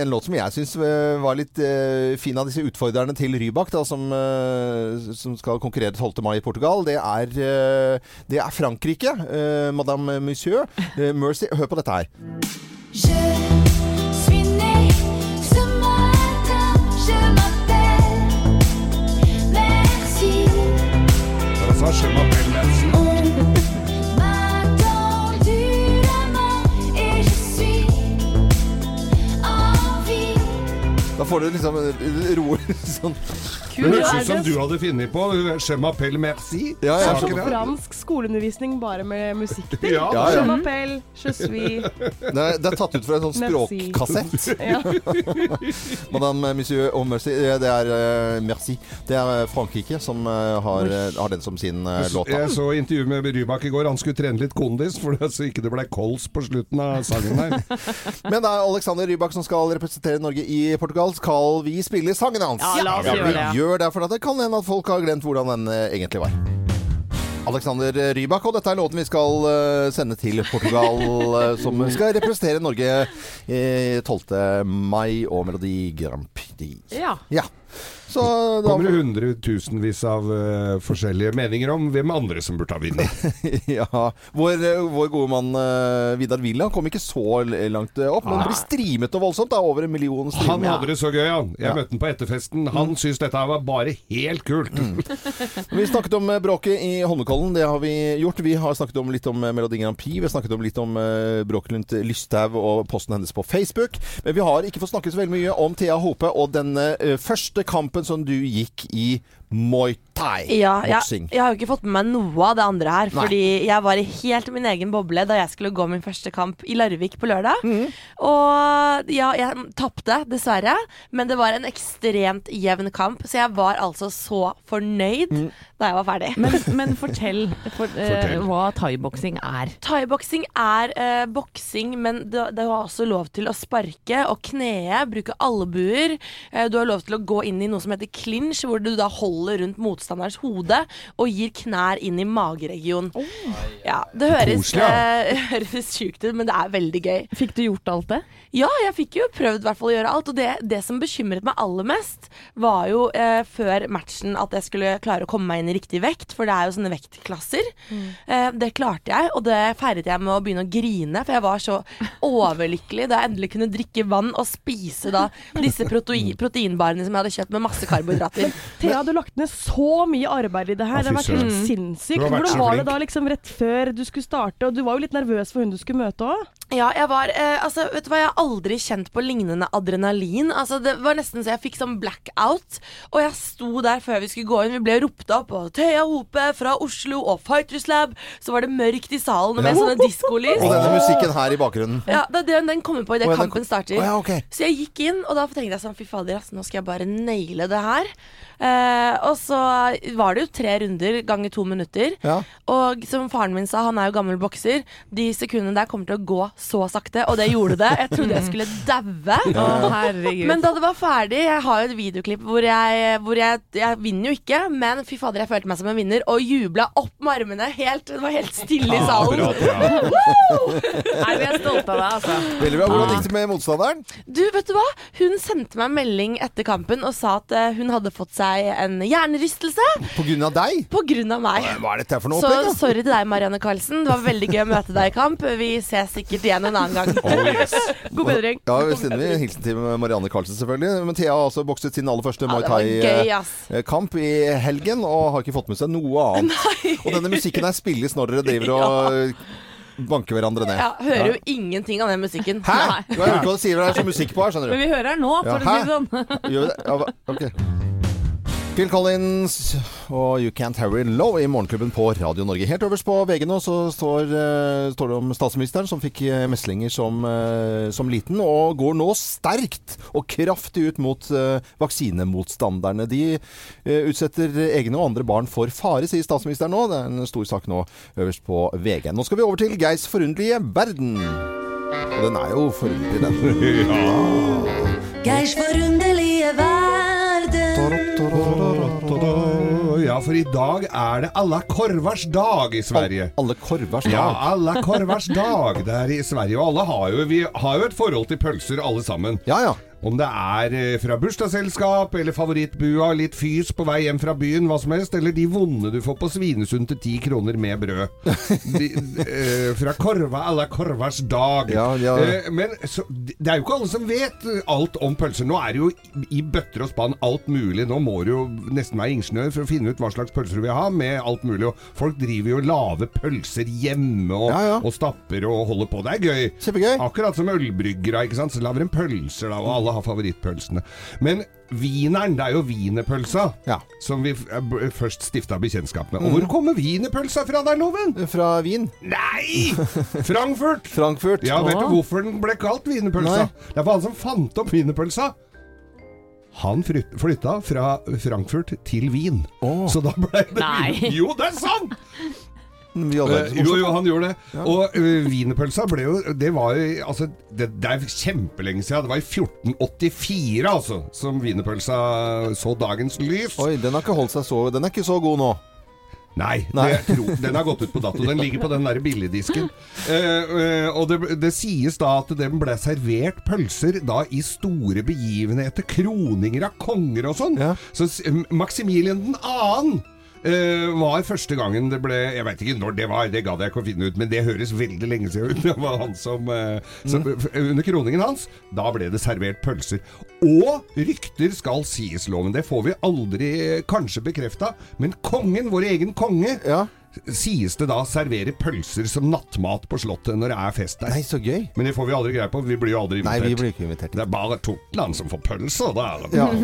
A: en låt som jeg syns var litt eh, fin av disse utfordrerne til Rybak, da, som, eh, som skal konkurrere 12. mai i Portugal. Det er, eh, det er Frankrike. eh, Madame Monsieur. Eh, Mercy. Hør på dette her.
I: Je je suis en vie.
A: Da får du liksom roer [LAUGHS] sånn.
C: Det høres
E: Er
C: ut som du hadde funnet på Je m'appelle merci.
A: Ja, ja.
E: Det er
C: Saken
E: som fransk skoleundervisning bare med musikk til.
C: Ja,
A: Ja,
E: Je
A: ja.
E: m'appelle, je suis
A: Det er, det er tatt ut fra en sånn språkkassett. [LAUGHS]
E: ja. [LAUGHS]
A: Madame Monsieur og Mercy. eh, Det er eh, Merci. Det er eh, Frankrike som eh, har, eh, har den som sin eh, låt.
C: Jeg så intervju med Rybak i går. Han skulle trene litt kondis, for så ikke det ble kols på slutten av sangen der. [LAUGHS]
A: Men det er Alexander Rybak som skal representere Norge i Portugal. Skal vi spille sangen hans?
B: Ja, la oss gjøre det.
A: Gjør det, for det kan hende at folk har glemt hvordan den eh, egentlig var. Alexander Rybak, og dette er låten vi skal eh, sende til Portugal, eh, som skal representere Norge eh, 12. mai og Melodi Grand Prix.
B: Ja.
A: Ja. Så da
C: Kommer det hundretusenvis av uh, forskjellige meninger om hvem andre som burde ha vunnet. [LAUGHS]
A: ja. Vår, eh, vår gode mann uh, Vidar Villa kom ikke så langt opp, men blir streamet og voldsomt. Da, over en million
C: Han hadde det så gøy, han. Jeg
A: Ja.
C: møtte han på etterfesten. Han syntes dette var bare helt kult. [LAUGHS]
A: Vi snakket om bråket i Holmenkollen. Det har vi gjort. Vi har snakket om litt om Melodi Grand Prix. Vi har snakket om litt om uh, bråket rundt Lysthaug og posten hennes på Facebook. Men vi har ikke fått snakket så veldig mye om Thea Hope og denne uh, første kampen som du gikk i Muay thai.
D: Ja, jeg, jeg har jo ikke fått med meg noe av det andre her.
A: Nei.
D: Fordi jeg var i helt min egen boble da jeg skulle gå min første kamp i Larvik på lørdag.
A: Mm.
D: Og ja, jeg tapte, dessverre. Men det var en ekstremt jevn kamp, så jeg var altså så fornøyd
A: Mm.
D: da jeg var ferdig.
B: Men, men fortell, for, eh,
C: Fortell.
B: hva thaiboksing er.
D: Thaiboksing er uh, boksing, men det, det har også lov til å sparke og knee, bruke albuer. Uh, du har lov til å gå inn i noe som heter clinch, hvor du da holder rundt motstanderens hode og gir knær inn i mageregionen. Ja, det høres, eh, [LAUGHS] høres sjukt ut, men det er veldig gøy.
B: Fikk du gjort alt det?
D: Ja, jeg fikk jo prøvd hvert fall å gjøre alt. Og det, det som bekymret meg aller mest, var jo eh, før matchen at jeg skulle klare å komme meg inn i riktig vekt, for det er jo sånne vektklasser. Eh, det klarte jeg, og det feiret jeg med å begynne å grine, for jeg var så overlykkelig da jeg endelig kunne drikke vann og spise da disse protein proteinbarene som jeg hadde kjøpt med masse karbohydrater.
E: Thea, du har lagt ned så mye arbeid i det her.
C: Ja,
E: det har vært helt sinnssykt.
C: Har vært
E: Hvordan var det da liksom rett før du skulle starte? Og du var jo litt nervøs for hun du skulle møte òg.
D: Ja, jeg var eh, Altså, vet du hva, jeg har aldri kjent på lignende adrenalin. Altså, det var nesten så jeg fikk sånn blackout. Og jeg sto der før vi skulle gå inn. Vi ble ropt opp, og Thea Hope fra Oslo og Fighters Lab. Så var det mørkt i salen med sånne diskolys.
A: Og denne musikken her i bakgrunnen.
D: Ja, det er den, den kommer på idet kampen starter.
A: Oh, ja, okay.
D: Så jeg gikk inn, og da tenkte jeg sånn Fy fader, ass, nå skal jeg bare naile det her. Eh, og så var det jo tre runder ganger to minutter.
A: Ja.
D: Og som faren min sa, han er jo gammel bokser, de sekundene der kommer til å gå så sakte, og det gjorde det. Jeg trodde jeg skulle daue.
B: Å.
D: Men da det var ferdig Jeg har jo et videoklipp hvor jeg, hvor jeg Jeg vinner jo ikke, men fy fader, jeg følte meg som en vinner og jubla opp med armene. Helt, det var helt stille i salen.
C: Bra, Thea.
B: Nei, vi er stolte av deg, altså.
A: Veldig bra. Hvordan gikk det med motstanderen?
D: Du, vet du hva? Hun sendte meg melding etter kampen og sa at eh, hun hadde fått seg en hjernerystelse
A: På grunn av deg?
D: på grunn av meg.
A: Hva er dette for noe
D: Så
A: opplegg? da?
D: sorry til deg, Marianne Karlsen. Det var veldig gøy å møte deg i kamp. Vi ses sikkert igjen en annen gang.
C: Oh, yes.
D: God bedring.
A: Ja, vi sender vi en hilsen til Marianne Karlsen, selvfølgelig. Men Thea har altså bokset sin aller første Muay
D: det var gøy, ass.
A: Thai-kamp i helgen, og har ikke fått med seg noe annet. [LAUGHS] Nei. Og denne musikken her spilles når dere driver og [LAUGHS] banker hverandre ned.
D: Ja, hører jo ingenting av den musikken.
A: Hæ?
D: Nei.
A: Du har hørt hva du sier det er så musikk på her, skjønner du.
B: Men vi hører den nå,
A: Ja,
B: for å si det sånn.
A: Gjør vi det? Ja, hva- ok. Phil Collins og You Can't Harry Low i Morgenklubben på Radio Norge. Helt øverst på VG nå så står, uh, står det om statsministeren som fikk eh, meslinger som, uh, som liten, og går nå sterkt og kraftig ut mot uh, vaksinemotstanderne. De utsetter egne og andre barn for fare, sier statsministeren nå. Det er en stor sak nå øverst på VG. Nå skal vi over til Geirs forunderlige verden. Og den er jo forunderlig, den. [LAUGHS]
I: Geirs forunderlige verden.
C: Ja, for i dag er det alla korvars dag i Sverige.
A: Alle korvers dag.
C: Ja, alla korvars [LAUGHS] dag der i Sverige. Og alle har jo, vi har jo et forhold til pølser, alle sammen.
A: Ja, ja.
C: Om det er eh, fra bursdagsselskap eller favorittbua, litt fys på vei hjem fra byen, hva som helst, eller de vonde du får på Svinesund til ti kroner med brød. De, eh, fra korva alla korvars dag.
A: Ja, ja.
C: Eh, men så, det er jo ikke alle som vet alt om pølser. Nå er det jo i- bøtter og spann alt mulig. Nå må du jo nesten være ingeniør for å finne ut hva slags pølser du vil ha, med alt mulig. Og folk driver jo og lager pølser hjemme og,
A: ja.
C: og stapper og holder på. Det er gøy.
A: Kjempegøy.
C: Akkurat som ølbryggere, ikke sant? så lager de pølser, da, og alle har favorittpølsene. Men wieneren, det er jo wienerpølsa
A: Ja.
C: som vi eh, først stifta bekjentskap med. Og hvor kommer wienerpølsa fra der, Loven?
A: Fra Wien.
C: Nei! Frankfurt! [LAUGHS]
A: Frankfurt.
C: Ja, vet du hvorfor den ble kalt wienerpølsa? Det var han som fant opp wienerpølsa. Han flytta fra Frankfurt til Wien.
A: Oh.
C: Så da ble det
B: Nei.
C: wien- Jo, det er sant! [LAUGHS] Eh, jo, jo, han gjorde det. Ja. Og eh, wienerpølsa ble jo Det var jo altså, det, det, er kjempelenge siden. Det var i 1484, altså, som wienerpølsa så dagens lys.
A: Oi, den har ikke holdt seg så Den er ikke så god nå.
C: Nei,
A: Nei.
C: Tror, den har gått ut på dato. Den ligger på den der billigdisken. Eh, eh, og det, det, sies da at den ble servert pølser da i store begivenheter. Kroninger av konger og sånn.
A: Ja.
C: Så Maximilian annen Uh, var første gangen det ble Jeg veit ikke når det var, det gadd jeg ikke å finne ut, men det høres veldig lenge siden ut. [LAUGHS] Det var han som, uh, som mm. Eh, under kroningen hans, da ble det servert pølser. Og rykter skal sies, loven. Det får vi aldri kanskje bekrefta, men kongen, vår egen konge,
A: ja
C: sies det da servere pølser som nattmat på Slottet når det er fest der.
A: Nei, så gøy.
C: Men det får vi aldri greie på. Vi blir jo aldri invitert.
A: Nei, vi blir ikke invitert.
C: Det er bare Totland som får pølser der.
A: Ja. [LAUGHS]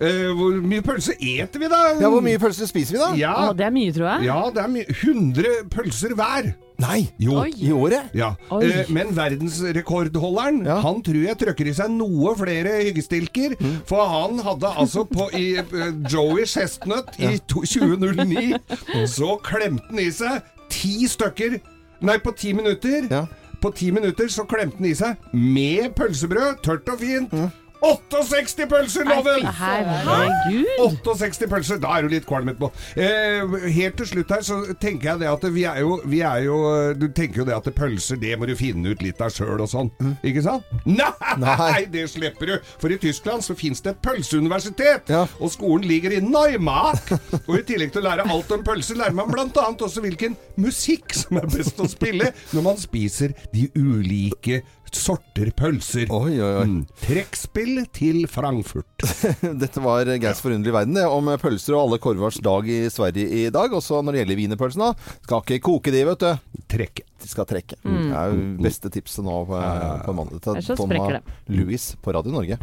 C: Eh, hvor mye pølse eter vi da?
A: ja, hvor mye pølser spiser vi da?
C: Ja,
B: Å, det er mye, tror jeg.
C: ja det er mye. 100 pølser hver.
A: Nei,
C: Jo.
D: Oi.
A: i året?
C: Ja. Eh, men verdensrekordholderen,
A: Ja.
C: han tror jeg trøkker i seg noe flere hyggestilker.
A: Mm.
C: For han hadde altså på i uh, Joey Chestnut i to, 2009, så klemte han i seg ti stykker Nei, på ti minutter.
A: Ja.
C: På ti minutter så klemte han i seg med pølsebrød, tørt og fint.
A: Mm.
C: 68 pølser, loven!
B: Herregud.
C: 68 pølser, da er du litt kvalm etterpå. Eh, helt til slutt her så tenker jeg det at vi er jo, vi er jo Du tenker jo det at pølser, det må du finne ut litt av sjøl og sånn. Ikke sant? Nei,
A: Nei.
C: det slipper du! For i Tyskland så fins det et pølseuniversitet.
A: Ja.
C: Og skolen ligger i Neumark. Og i tillegg til å lære alt om pølser, lærer man bl.a. også hvilken musikk som er best å spille når man spiser de ulike sorter pølser.
A: Oi, oi, oi.
C: Mm. Trekkspill til Frankfurt. [LAUGHS]
A: Dette var Geirs forunderlige verden, det, om pølser og alle korvars dag i Sverige i dag. Også når det gjelder wienerpølsene. Skal ikke koke de, vet du.
C: Trekke.
A: De skal trekke. Det er jo beste tipset nå på, på mandag.
B: Ellers så sprekker det.
A: Louis på Radio Norge.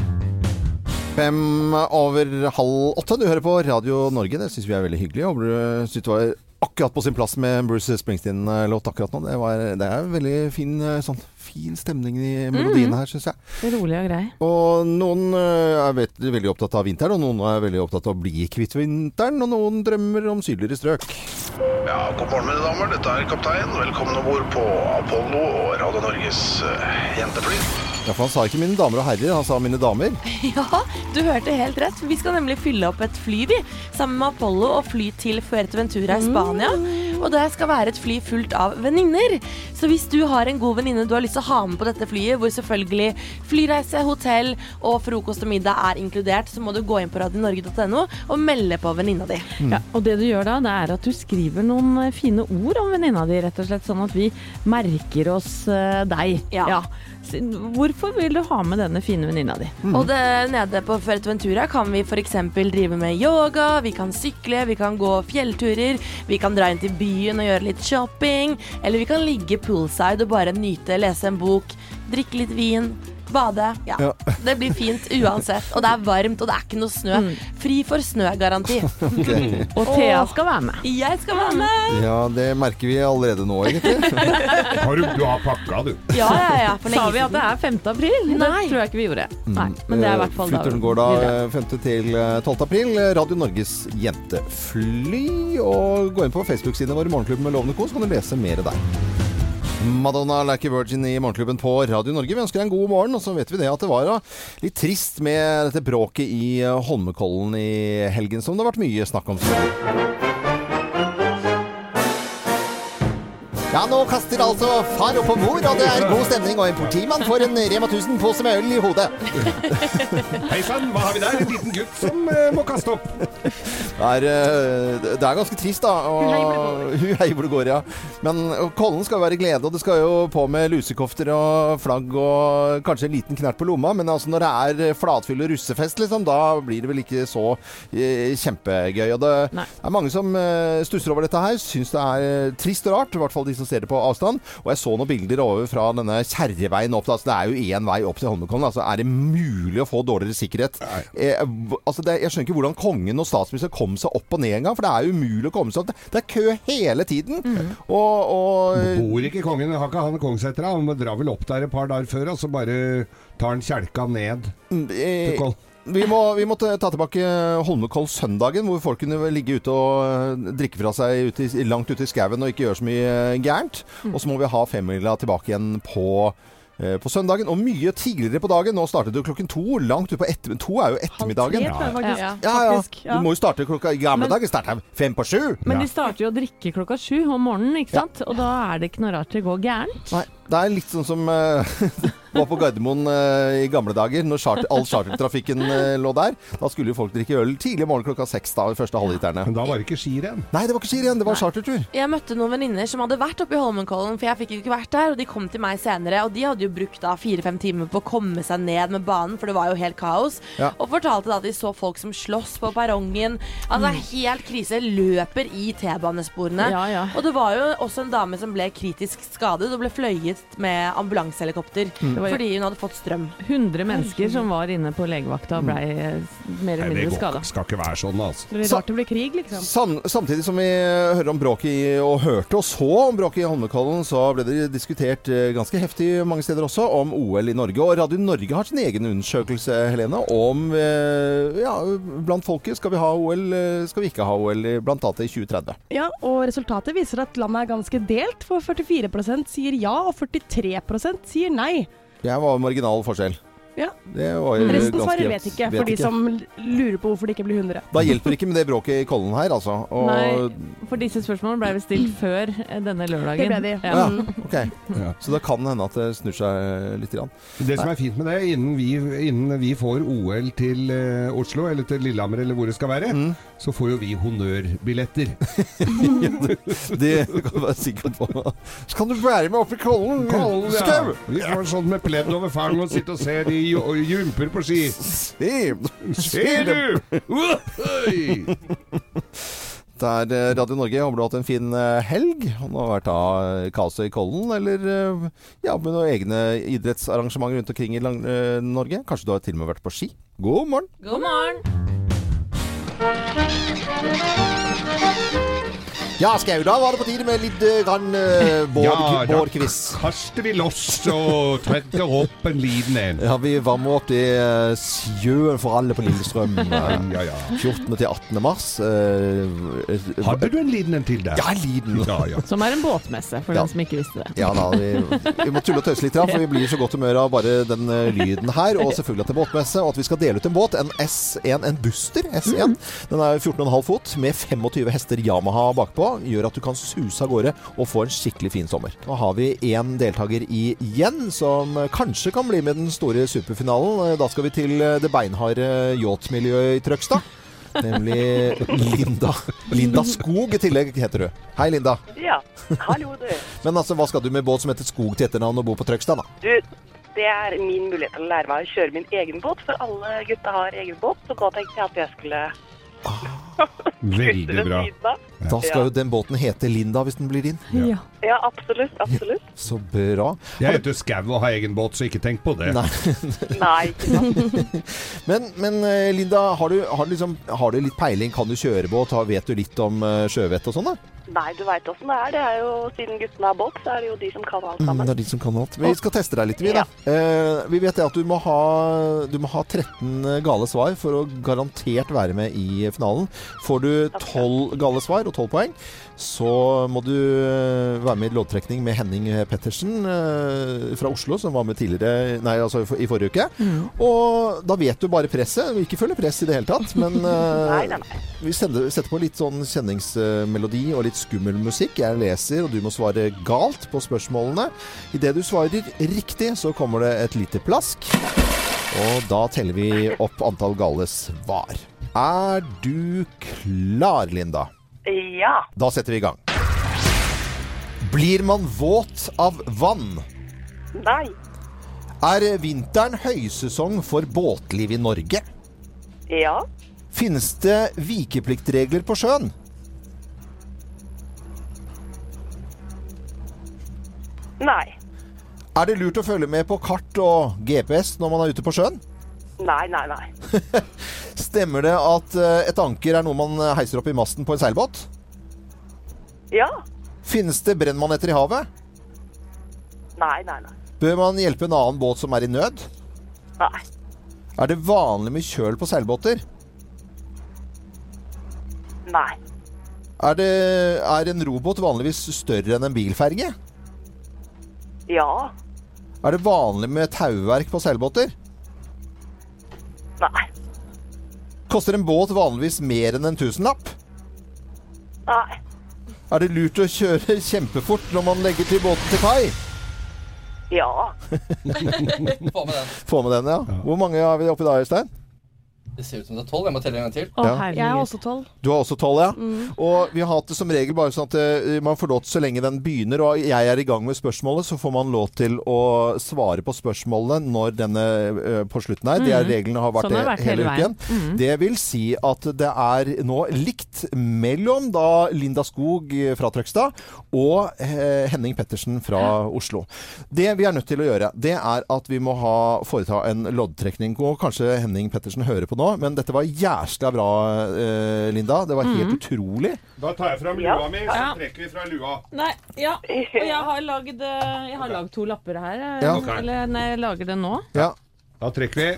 A: Fem over halv åtte. Du hører på Radio Norge. Det syns vi er veldig hyggelig. Håper du syns det var akkurat på sin plass med Bruce Springsteen-låt akkurat nå. Det, var, det er veldig fin, eh, sånn, fin stemning i melodiene her, syns jeg.
B: Rolig og grei.
A: Og noen eh, er veldig opptatt av vinteren, og noen er veldig opptatt av å bli kvitt vinteren, og noen drømmer om sydligere strøk.
K: Ja, god morgen mine damer, dette er kaptein. Velkommen om bord på Apollo og Radio Norges eh, jentefly.
A: Ja, for han sa ikke 'mine damer og herrer', han sa 'mine damer'. [LAUGHS]
D: Ja, du hørte helt rett. Vi skal nemlig fylle opp et fly, vi. Sammen med Apollo og fly til Fuerteventura i Spania. Og det skal være et fly fullt av venninner. Så hvis du har en god venninne du har lyst til å ha med på dette flyet, hvor selvfølgelig flyreise, hotell og frokost og middag er inkludert, så må du gå inn på radionorge.no og melde på venninna di.
B: Ja, og det du gjør da, det er at du skriver noen eh, fine ord om venninna di, rett og slett, sånn at vi merker oss eh, deg.
D: Ja.
B: S- Hvorfor vil du ha med denne fine venninna di?
D: Og det, nede på Fertventura kan vi f.eks. drive med yoga, vi kan sykle, vi kan gå fjellturer, vi kan dra inn til byen og gjøre litt shopping, eller vi kan ligge poolside og bare nyte, lese en bok, drikke litt vin. Bade. Ja.
A: Ja.
D: Det blir fint uansett. Og det er varmt, og det er ikke noe snø. Fri for snø-garanti. [LAUGHS]
B: Og Thea skal være med.
D: Jeg skal være med!
A: Ja, det merker vi allerede nå, egentlig. [LAUGHS]
C: Har du, du har pakka, du.
D: Ja, ja, ja. For
B: Sa vi at det er 5. april?
D: Nei.
B: Det tror jeg ikke vi gjorde. Nei, men det er i hvert fall da.
A: Flyturen går da eh, 5. til eh, 12. april. Radio Norges jentefly. Og gå inn på Facebook-sidene våre, Morgenklubben med Lovende Co, så kan du lese mer der. Madonna a Virgin i Morgenklubben på Radio Norge. Vi ønsker deg en god morgen. Og så vet vi det at det var litt trist med dette bråket i eh, Holmenkollen i helgen, som det har vært mye snakk om. Ja, nå kaster altså far opp på mor, og det er god stemning, og en politimann får en Rema 1000-pose med øl i hodet. [LAUGHS]
C: Hei sann, hva har vi der? En liten gutt som eh, må kaste opp.
A: Det er, eh, det er ganske trist, da. Og, hun hei hvor det går, ja. Men Kollen skal jo være glede, og det skal jo på med lusekofter og flagg og kanskje en liten knert på lomma. Men altså når det er flatfyll og russefest, liksom, da blir det vel ikke så eh, kjempegøy. Og det
B: Nei.
A: er mange som eh, stusser over dette her. Syns det er trist og rart, i hvert fall de som ser det på avstand. Og jeg så noen bilder over fra denne Kjerreveien opp. Altså, det er jo én vei opp til Holmenkollen. Altså, er det mulig å få dårligere sikkerhet? Eh, altså, det, jeg skjønner ikke hvordan kongen og statsministeren kom seg opp og ned engang. For det er jo umulig å komme seg opp. Det, det er kø hele tiden. Og, og
C: Bor ikke kongen, har ikke han Kongsseter? Han drar vel opp der et par dager før, og så bare tar han kjelka ned til
A: eh,
C: Koll.
A: Vi må, vi må ta tilbake Holmenkollsøndagen, hvor folk kunne ligge ute og eh, drikke fra seg ute i, langt ute i skauen og ikke gjøre så mye eh, gærent. Og så må vi ha femmila tilbake igjen på, eh, på søndagen. Og mye tidligere på dagen. Nå startet du klokken to. Langt ut på ettermiddagen. To er jo ettermiddagen.
E: Halv tre.
D: Ja.
A: Ja, ja. Du må jo starte klokka I gamle dager starta fem på sju.
B: Men de starter jo å drikke klokka sju om morgenen, ikke sant? Og da er det ikke noe rart det går gærent.
A: Nei, det er litt sånn som eh, [LAUGHS] var på Gardermoen eh, i gamle dager, når charter, all chartertrafikken eh, lå der. Da skulle jo folk drikke øl tidlig morgen klokka seks, da, de første halvliterne.
C: Men da var det ikke skirenn.
A: Nei, det var ikke skirenn, det var chartertur.
D: Jeg møtte noen venninner som hadde vært oppe i Holmenkollen, for jeg fikk jo ikke vært der, og de kom til meg senere, og de hadde jo brukt da fire-fem timer på å komme seg ned med banen, for det var jo helt kaos,
A: Ja.
D: og fortalte da at de så folk som slåss på perrongen. Altså helt krise, løper i T-banesporene.
B: Ja, ja.
D: Og det var jo også en dame som ble kritisk skadet og ble fløyet med ambulansehelikopter
B: Det var
D: fordi hun hadde fått strøm.
B: 100 mennesker som var inne på legevakta og ble eh, mer eller mindre skada.
C: Det skal ikke være sånn, altså.
E: Det blir rart det blir krig, liksom.
A: Sam, samtidig som vi hører om bråket i, og hørte og så om bråket i Holmenkollen, så ble det diskutert eh, ganske heftig mange steder også om OL i Norge. Og Radio Norge har sin egen undersøkelse, Helene, om eh, ja, blant folket. Skal vi ha OL, eh, skal vi ikke ha OL, i- blant annet i 2030?
E: Ja, og resultatet viser at landet er ganske delt, for 44% sier ja, og 43% sier nei.
A: Det var marginal forskjell.
E: Ja.
A: Det var jo
E: Resten svarer vet ikke,
A: Vet
E: for de
A: ikke.
E: som lurer på hvorfor det ikke blir 100.
A: Da hjelper det ikke med det bråket i Kollen her, altså. Og,
B: Nei, for disse spørsmålene ble vi stilt før eh, denne lørdagen.
E: Det ble de.
B: Ja.
A: Ja, ok.
C: Ja.
A: Så det kan hende at det snur seg litt. Grann.
C: Det som er fint med det, innen vi, innen vi får OL til eh, Oslo, eller til Lillehammer, eller hvor det skal være,
A: Mm.
C: så får jo vi honnørbilletter. [LAUGHS]
A: Det kan du være sikker på. Så kan du være med opp i Kollen.
C: Kollen, ja.
A: Skau!
C: Vi får sånn med pledd over fanget og sitte og se de jo- jumper på ski.
A: Se,
C: Ser du?
A: Det [LAUGHS] er eh, Radio Norge. Håper du har hatt en fin eh, helg. Om det har vært da eh, kaoset i Kollen, eller ja, med noen egne idrettsarrangementer rundt omkring i lang, Norge. Kanskje du har til og med vært på ski. God morgen!
B: God morgen!
A: Ja, Skau, da var det på tide med litt eh, grann uh,
C: Ja, da
A: Bård-quiz.
C: kaster vi loss og trekker opp en liten en.
A: Ja, vi varmer opp det eh, sjøen for alle på Lillestrøm. eh, [LAUGHS]
C: Ja, ja.
A: 14. til 18. mars. eh, eh,
C: Hadde du en liten en til der?
A: Ja, en liten.
C: Ja, ja.
B: Som er en båtmesse, for
A: Ja.
B: den som ikke visste det.
A: Ja da, vi, vi må tulle og tøyse litt, da, for vi blir i så godt humør av bare den eh, lyden her. Og selvfølgelig at det er båtmesse, og at vi skal dele ut en båt. En S1, en Buster S1. Den er 14,5 fot med 25 hester Yamaha bakpå. Gjør at du kan suse av gårde og få en skikkelig fin sommer. Nå har vi én deltaker igjen, som kanskje kan bli med den store superfinalen. Da skal vi til det beinharde yachtmiljøet i Trøgstad. Nemlig Linda. Linda Skog i tillegg, heter du. Hei, Linda.
L: Ja, hallo du.
A: Men altså, hva skal du med båt som heter Skog til etternavn og bor på Trøgstad, da?
L: Du, det er min mulighet til å lære meg å kjøre min egen båt, for alle gutta har egen båt, så da tenkte jeg at jeg skulle [LAUGHS]
C: Veldig bra.
A: Da skal jo den båten hete Linda hvis den blir din.
B: Ja.
L: Ja, absolutt, absolutt.
A: Så bra.
C: Jeg heter Skau og har egen båt, så ikke tenk på det.
A: Nei. [LAUGHS]
L: Nei. [LAUGHS]
A: Men, men eh, Linda, har du, har, du liksom, har du litt peiling? Kan du kjøre båt? Vet du litt om eh, sjøvett og sånn? da?
L: Nei, du veit åssen det er. Det er jo, Siden guttene har båt, så er det jo de som kan alt
A: Mm,
L: sammen.
A: det er de som kan alt. Vi skal teste deg litt, vi da. Eh, vi vet det at du må, ha, du må ha 13 gale svar for å garantert være med i finalen. Får du 12 gale svar og 12 poeng, så må du eh, være med i loddtrekning med Henning Pettersen eh, fra Oslo, som var med tidligere, nei, altså i forrige uke. Og da vet du bare presset. Vi ikke følger press i det hele tatt, men [LAUGHS] eh,
L: Nei, nei, nei.
A: vi sender, setter på litt sånn kjenningsmelodi og litt skummel musikk. Jeg leser, og du må svare galt på spørsmålene. Idet du svarer riktig, så kommer det et lite plask. Og da teller vi opp antall gale svar. Er du klar, Linda?
L: Ja.
A: Da setter vi i gang. Blir man våt av vann?
L: Nei.
A: Er vinteren høysesong for båtliv i Norge?
L: Ja.
A: Finnes det vikepliktregler på sjøen?
L: Nei.
A: Er det lurt å følge med på kart og GPS når man er ute på sjøen?
L: Nei, nei, nei. [LAUGHS]
A: Stemmer det at eh, et anker er noe man heiser opp i masten på en seilbåt?
L: Ja.
A: Finnes det brennmaneter i havet?
L: Nei, nei, nei.
A: Bør man hjelpe en annen båt som er i nød?
L: Nei.
A: Er det vanlig med kjøl på seilbåter?
L: Nei.
A: Er, det, er en robåt vanligvis større enn en bilferge?
L: Ja.
A: Er det vanlig med tauverk på seilbåter?
L: Nei.
A: Koster en båt vanligvis mer enn en tusenlapp?
L: Nei.
A: Er det lurt å kjøre [LAUGHS] kjempefort når man legger til båten til kai?
L: Ja. [LAUGHS]
M: Få med den.
A: Få med den, ja. Hvor mange har vi oppi da, Øystein?
M: Det ser ut som det er tolv. Jeg må telle en gang til.
A: Ja.
E: Jeg er også tolv.
A: Du har også tolv, ja.
E: Mm.
A: Og vi har hatt det som regel bare sånn at eh, man får lov til så lenge den begynner, og jeg er i gang med spørsmålet, så får man lov til å svare på spørsmålene når denne eh, på slutten er. Det er
B: Mhm.
A: reglene har vært
B: Sånn har
A: det
B: vært
A: hele
B: hele
A: uken.
B: veien. Mhm.
A: Det vil si at det er nå likt mellom da Linda Skog fra Trøgstad og eh, Henning Pettersen fra Oslo. Det vi er nødt til å gjøre, det er at vi må ha, foreta en loddtrekning. Og kanskje Henning Pettersen hører på nå, men dette var jæsla bra, eh, Linda. Det var helt
B: mm.
A: utrolig.
C: Da tar jeg fram
B: Ja.
C: lua mi, så trekker vi fra lua.
B: Nei, ja. [LAUGHS] Og jeg har lagd, eh, jeg har lagd to lapper her. eh,
A: Ja.
B: Eller nei, jeg lager det nå.
A: Ja.
C: Da trekker vi.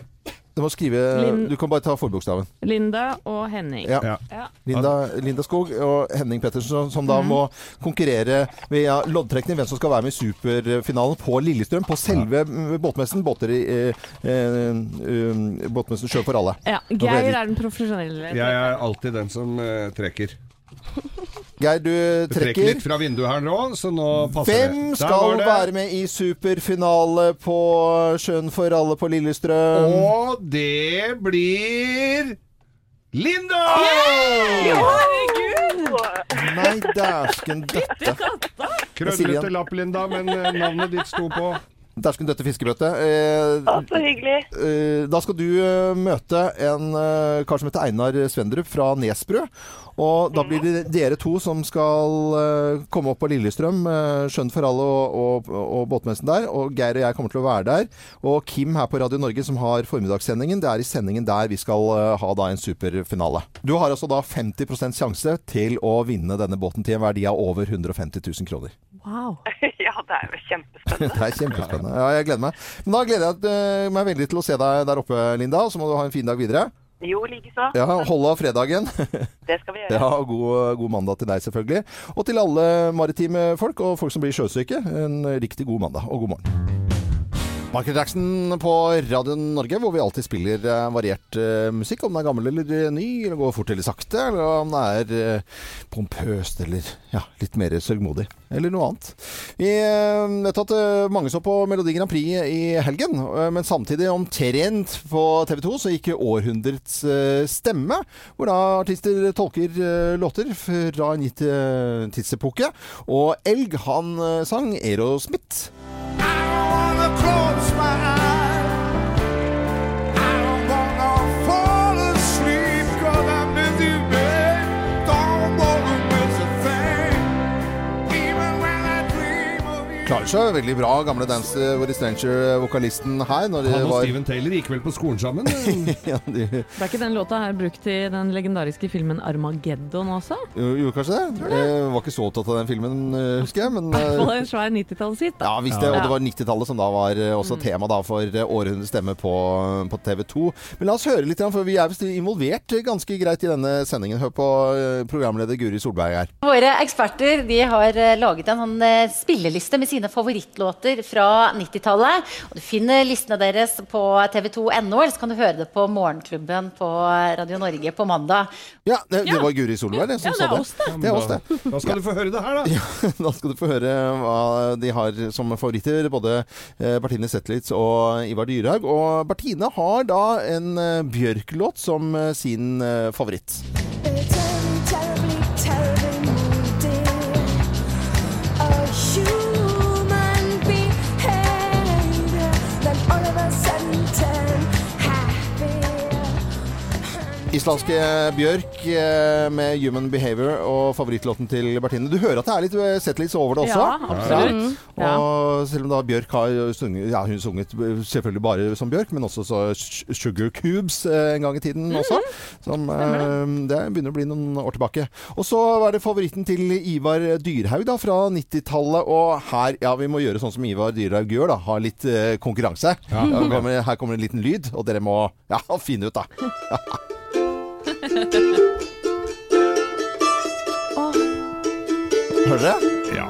A: Du må skrive
B: Lin-
A: Du kan bare ta forbokstaven.
B: Linda og Henning.
A: Ja.
B: Ja.
A: Linda, Linda Skog og Henning Pettersen, som da
B: mm.
A: må konkurrere via loddtrekning hvem som skal være med i superfinalen på Lillestrøm. På selve mm, båtmessen. Båter i eh, eh, um, Båtmessen Sjø for alle.
B: Ja, Geir er den profesjonelle.
C: Jeg er alltid den som eh, trekker. [LAUGHS]
A: Geir, du
C: Du trekker
A: trekker.
C: litt fra vinduet her nå, så nå passer
A: Hvem
C: det.
A: Skal
C: det.
A: være med i superfinale på Sjøen for alle på Lillestrøm?
C: Og det blir Linda!
A: Nei, dæsken døtte.
C: Krøllete lapp, Linda, men eh, navnet ditt sto på.
A: Dæsken døtte fiskebøtte. Eh,
L: Så hyggelig.
A: eh, da skal du eh, møte en eh, kar som heter Einar Svendrup fra Nesbru. Og da blir det dere to som skal eh, komme opp på Lillestrøm, uh, Skjønn for alle og, og, og båtmessen der. Og Geir og jeg kommer til å være der. Og Kim her på Radio Norge som har formiddagssendingen, det er i sendingen der vi skal eh, ha da en superfinale. Du har altså da 50% sjanse til å vinne denne båten til en verdi av over 150 000 kroner.
B: Wow. [LAUGHS]
L: Ja, det er jo kjempespennende. [LAUGHS]
A: Det er kjempespennende. Ja, jeg gleder meg. Men da gleder jeg eh, meg veldig til å se deg der oppe, Linda. Og så må du ha en fin dag videre.
L: Jo, likeså.
A: Ja, Hold av fredagen. [LAUGHS]
L: Det skal vi gjøre.
A: Ja, god, god mandag til deg, selvfølgelig. Og til alle maritime folk og folk som blir sjøsyke, en riktig god mandag og god morgen. Michael Jackson på Radio Norge, hvor vi alltid spiller eh, variert uh, musikk. Om den er gammel eller ny, eller går fort eller sakte, eller om det er uh, pompøst eller ja, litt mer sørgmodig. Eller noe annet. Vi uh, vet at mange så på Melodi Grand Prix i helgen, men samtidig omtrent på TV 2 så gikk århundrets stemme, hvor da artister tolker låter fra en gitt tidsepoke. Og Elg, han sang Aerosmith. wanna close Klarer seg veldig bra, gamle Dance With Stranger-vokalisten her.
C: Han og
A: var
C: Steven Taylor gikk vel på skolen sammen? [LAUGHS]
A: ja, de,
B: Det er ikke den låta her brukt i den legendariske filmen Armageddon også?
A: jo, gjorde kanskje det? Jeg var ikke så opptatt av den filmen, eh, husker jeg. Men
B: I hvert fall
A: eh,
B: en svær 90-tallshit.
A: ja, visst det, og det var 90-tallet som da var eh, også tema da for eh, århundrets stemme på, på TV 2. Men la oss høre litt, for vi er visst involvert ganske greit i denne sendingen. Hør på eh, programleder Guri Solberg her.
N: Våre eksperter de har eh, laget en sånn, eh, spilleliste med sine favorittlåter fra 90-tallet. Og Du finner listene deres på tv2.no, eller så kan du høre det på Morgenklubben på Radio Norge på mandag.
A: Ja, det, det var Guri Solberg det, som
N: Ja, det
A: sa det.
N: oss, det.
A: det er oss, det.
C: Da skal du få høre det her, da.
A: Ja, [LAUGHS] da skal du få høre hva de har som favoritter, både eh, Bertine Zetlitz og Ivar Dyrhaug. Og Bertine har da en eh, Bjørk-låt som eh, sin favoritt. Islandske Bjørk eh, med 'Human Behavior' og favorittlåten til Bertine. Du hører at det er litt settlits Zetlitz over det også?
B: Ja, absolutt. Ja.
A: Og selv om da Bjørk har sunget Ja, hun sunget selvfølgelig bare som Bjørk, men også så Sugar Cubes eh, en gang i tiden også. Som, eh, det begynner å bli noen år tilbake. Og så var det favoritten til Ivar Dyrhaug da, fra 90-tallet. Og her, ja, vi må gjøre sånn som Ivar Dyrhaug gjør, da. Ha litt eh, konkurranse.
C: Ja.
A: Her, kommer, her kommer en liten lyd, og dere må ja, [LAUGHS] finne ut, da. [LAUGHS] Hører dere?
C: Ja.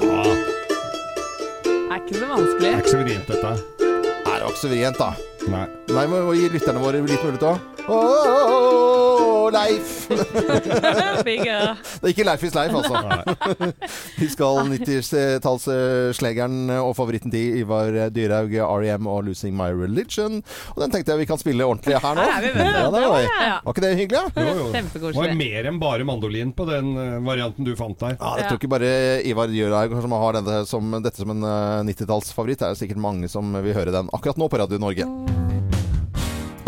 B: Er ikke så vanskelig.
C: Det er ikke så vrient, dette.
A: Er det ikke så vrient, da?
C: Nei.
A: Nei, vi må gi lytterne våre litt mulighet òg. og Leif. [LAUGHS]
B: Bigger.
A: Det er ikke Leif is Leif, altså. [LAUGHS] Vi skal 90-tallsslegeren og favoritten til Ivar Dyrhaug, R.E.M. og 'Losing My Religion'. Og den tenkte jeg vi kan spille ordentlig her nå. Ja, det var.
C: Ja.
A: var ikke det hyggelig? Ja?
C: Jo, jo. Det var mer enn bare mandolin på den eh, varianten du fant der.
A: Ja, jeg tror ikke bare Ivar Dyrhaug som har dette som, dette som en eh, 90-tallsfavoritt. Det er sikkert mange som vil høre den akkurat nå på Radio Norge.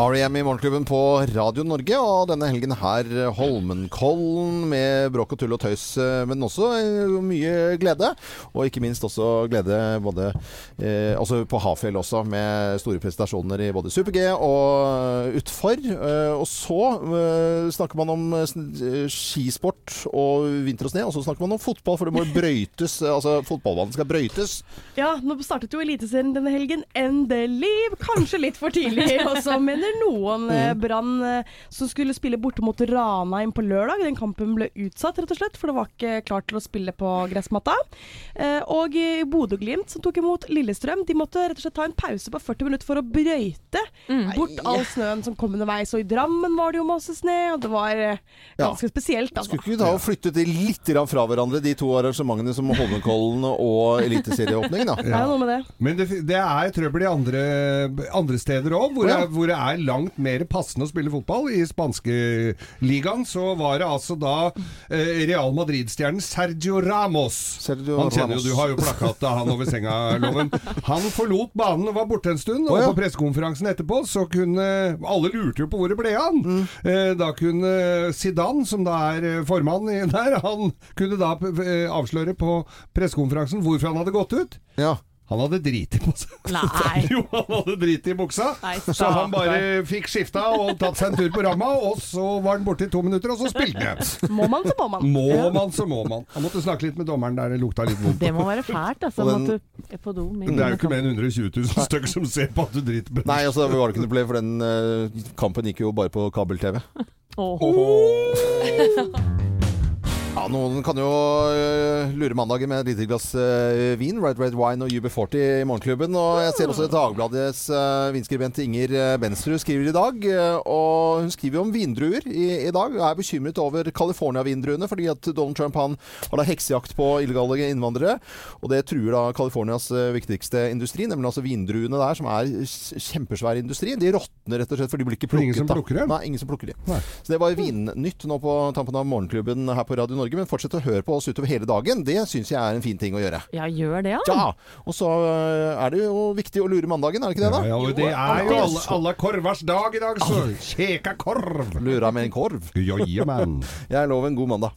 A: R.E.M. i Morgenklubben på Radio Norge, og denne helgen her Holmenkollen med bråk og tull og tøys, eh, men også eh, mye glede. Og ikke minst også glede både eh, altså på Hafjell også, med store prestasjoner i både Super-G og utfor. Eh, og så eh, snakker man om eh, eh, skisport og vinter og sne, og så snakker man om fotball, for det må brøytes. eh, altså fotballbanen skal brøytes.
E: Ja, nå startet jo Eliteserien denne helgen. Endelig! Kanskje litt for tidlig [LAUGHS] også, mener noen. mm. Brann eh, som skulle spille borte mot Ranheim på lørdag. Den kampen ble utsatt, rett og slett, for det var ikke klart til å spille på gressmatta. Eh, Og i Bodø-Glimt, som tok imot Lillestrøm, de måtte rett og slett ta en pause på 40 minutter for å brøyte bort all snøen som kom underveis. Og i Drammen var det jo masse snø, og det var ganske ganske spesielt. Altså.
A: Skulle ikke vi ta og flytte det litt fra hverandre, de to arrangementene som Holmenkollen og Eliteserieåpningen? da? [LAUGHS]
E: Ja, det.
C: Men det, det er trøbbel i andre, andre steder òg, hvor,
A: Ja.
C: hvor det er langt mer passende å spille fotball. I spanske ligaen så var det altså da eh, Real Madrid-stjernen Sergio Ramos. Sergio han kjenner
A: Ramos.
C: jo, du har jo plakat av han over senga-loven. Han forlot banen og var borte en stund, og
A: oh, ja.
C: på pressekonferansen etterpå så kunne Alle lurte jo på hvor det ble han.
A: Mm.
C: Eh, da kunne Zidane, som da er eh, formann [LAUGHS] der, han kunne da eh, avsløre på pressekonferansen hvorfor han hadde gått ut.
A: Ja.
C: Han hadde drit i buksa.
B: Nei. [LAUGHS]
C: jo, han hadde driti i buksa.
B: Nei,
C: så han bare fikk skifta og tatt seg en tur på ramma, og så var han borte i to minutter, og så spilte han igjen. [LAUGHS]
E: Må man, så må man.
C: Må man, så må man. Han måtte snakke litt med dommeren der det lukta litt vondt.
B: Det må være fælt, altså.
C: Den-
B: måtte på do.
C: Men det er jo ikke mer enn 120 000 stykker som ser på at du driter på
A: Nei, altså, det var det ikke noe problem, for den uh, kampen gikk jo bare på kabel-TV. [LAUGHS] Ja, Noen kan jo øh, lure mandagen med et lite glass øh, vin. Red Red Wine og UB40 i Morgenklubben. Og jeg ser også Dagbladets øh, vinskribent Inger Bensrud skriver i dag. og hun skriver om vindruer i, i dag. Er bekymret over California-vindruene fordi at Donald Trump han har da heksejakt på illegale innvandrere. Og det truer da Californias viktigste industri, nemlig altså vindruene der, som er kjempesvær industri. De råtner rett og slett, for de blir ikke plukket.
C: ingen som plukker dem?
A: Nei, ingen som plukker dem. Så det var vinnytt nå på tampen av Morgenklubben her på Radio Norge. Men fortsett å høre på oss utover hele dagen. Det syns jeg er en fin ting å gjøre.
B: Ja, gjør det, ja.
A: Ja, Og så øh, er det jo viktig å lure mandagen, er det ikke det, da?
C: Ja, ja det er jo alle, alle korvers dag i dag, så kjeka korv!
A: Lura med en korv. [LAUGHS] Jeg lover en god mandag.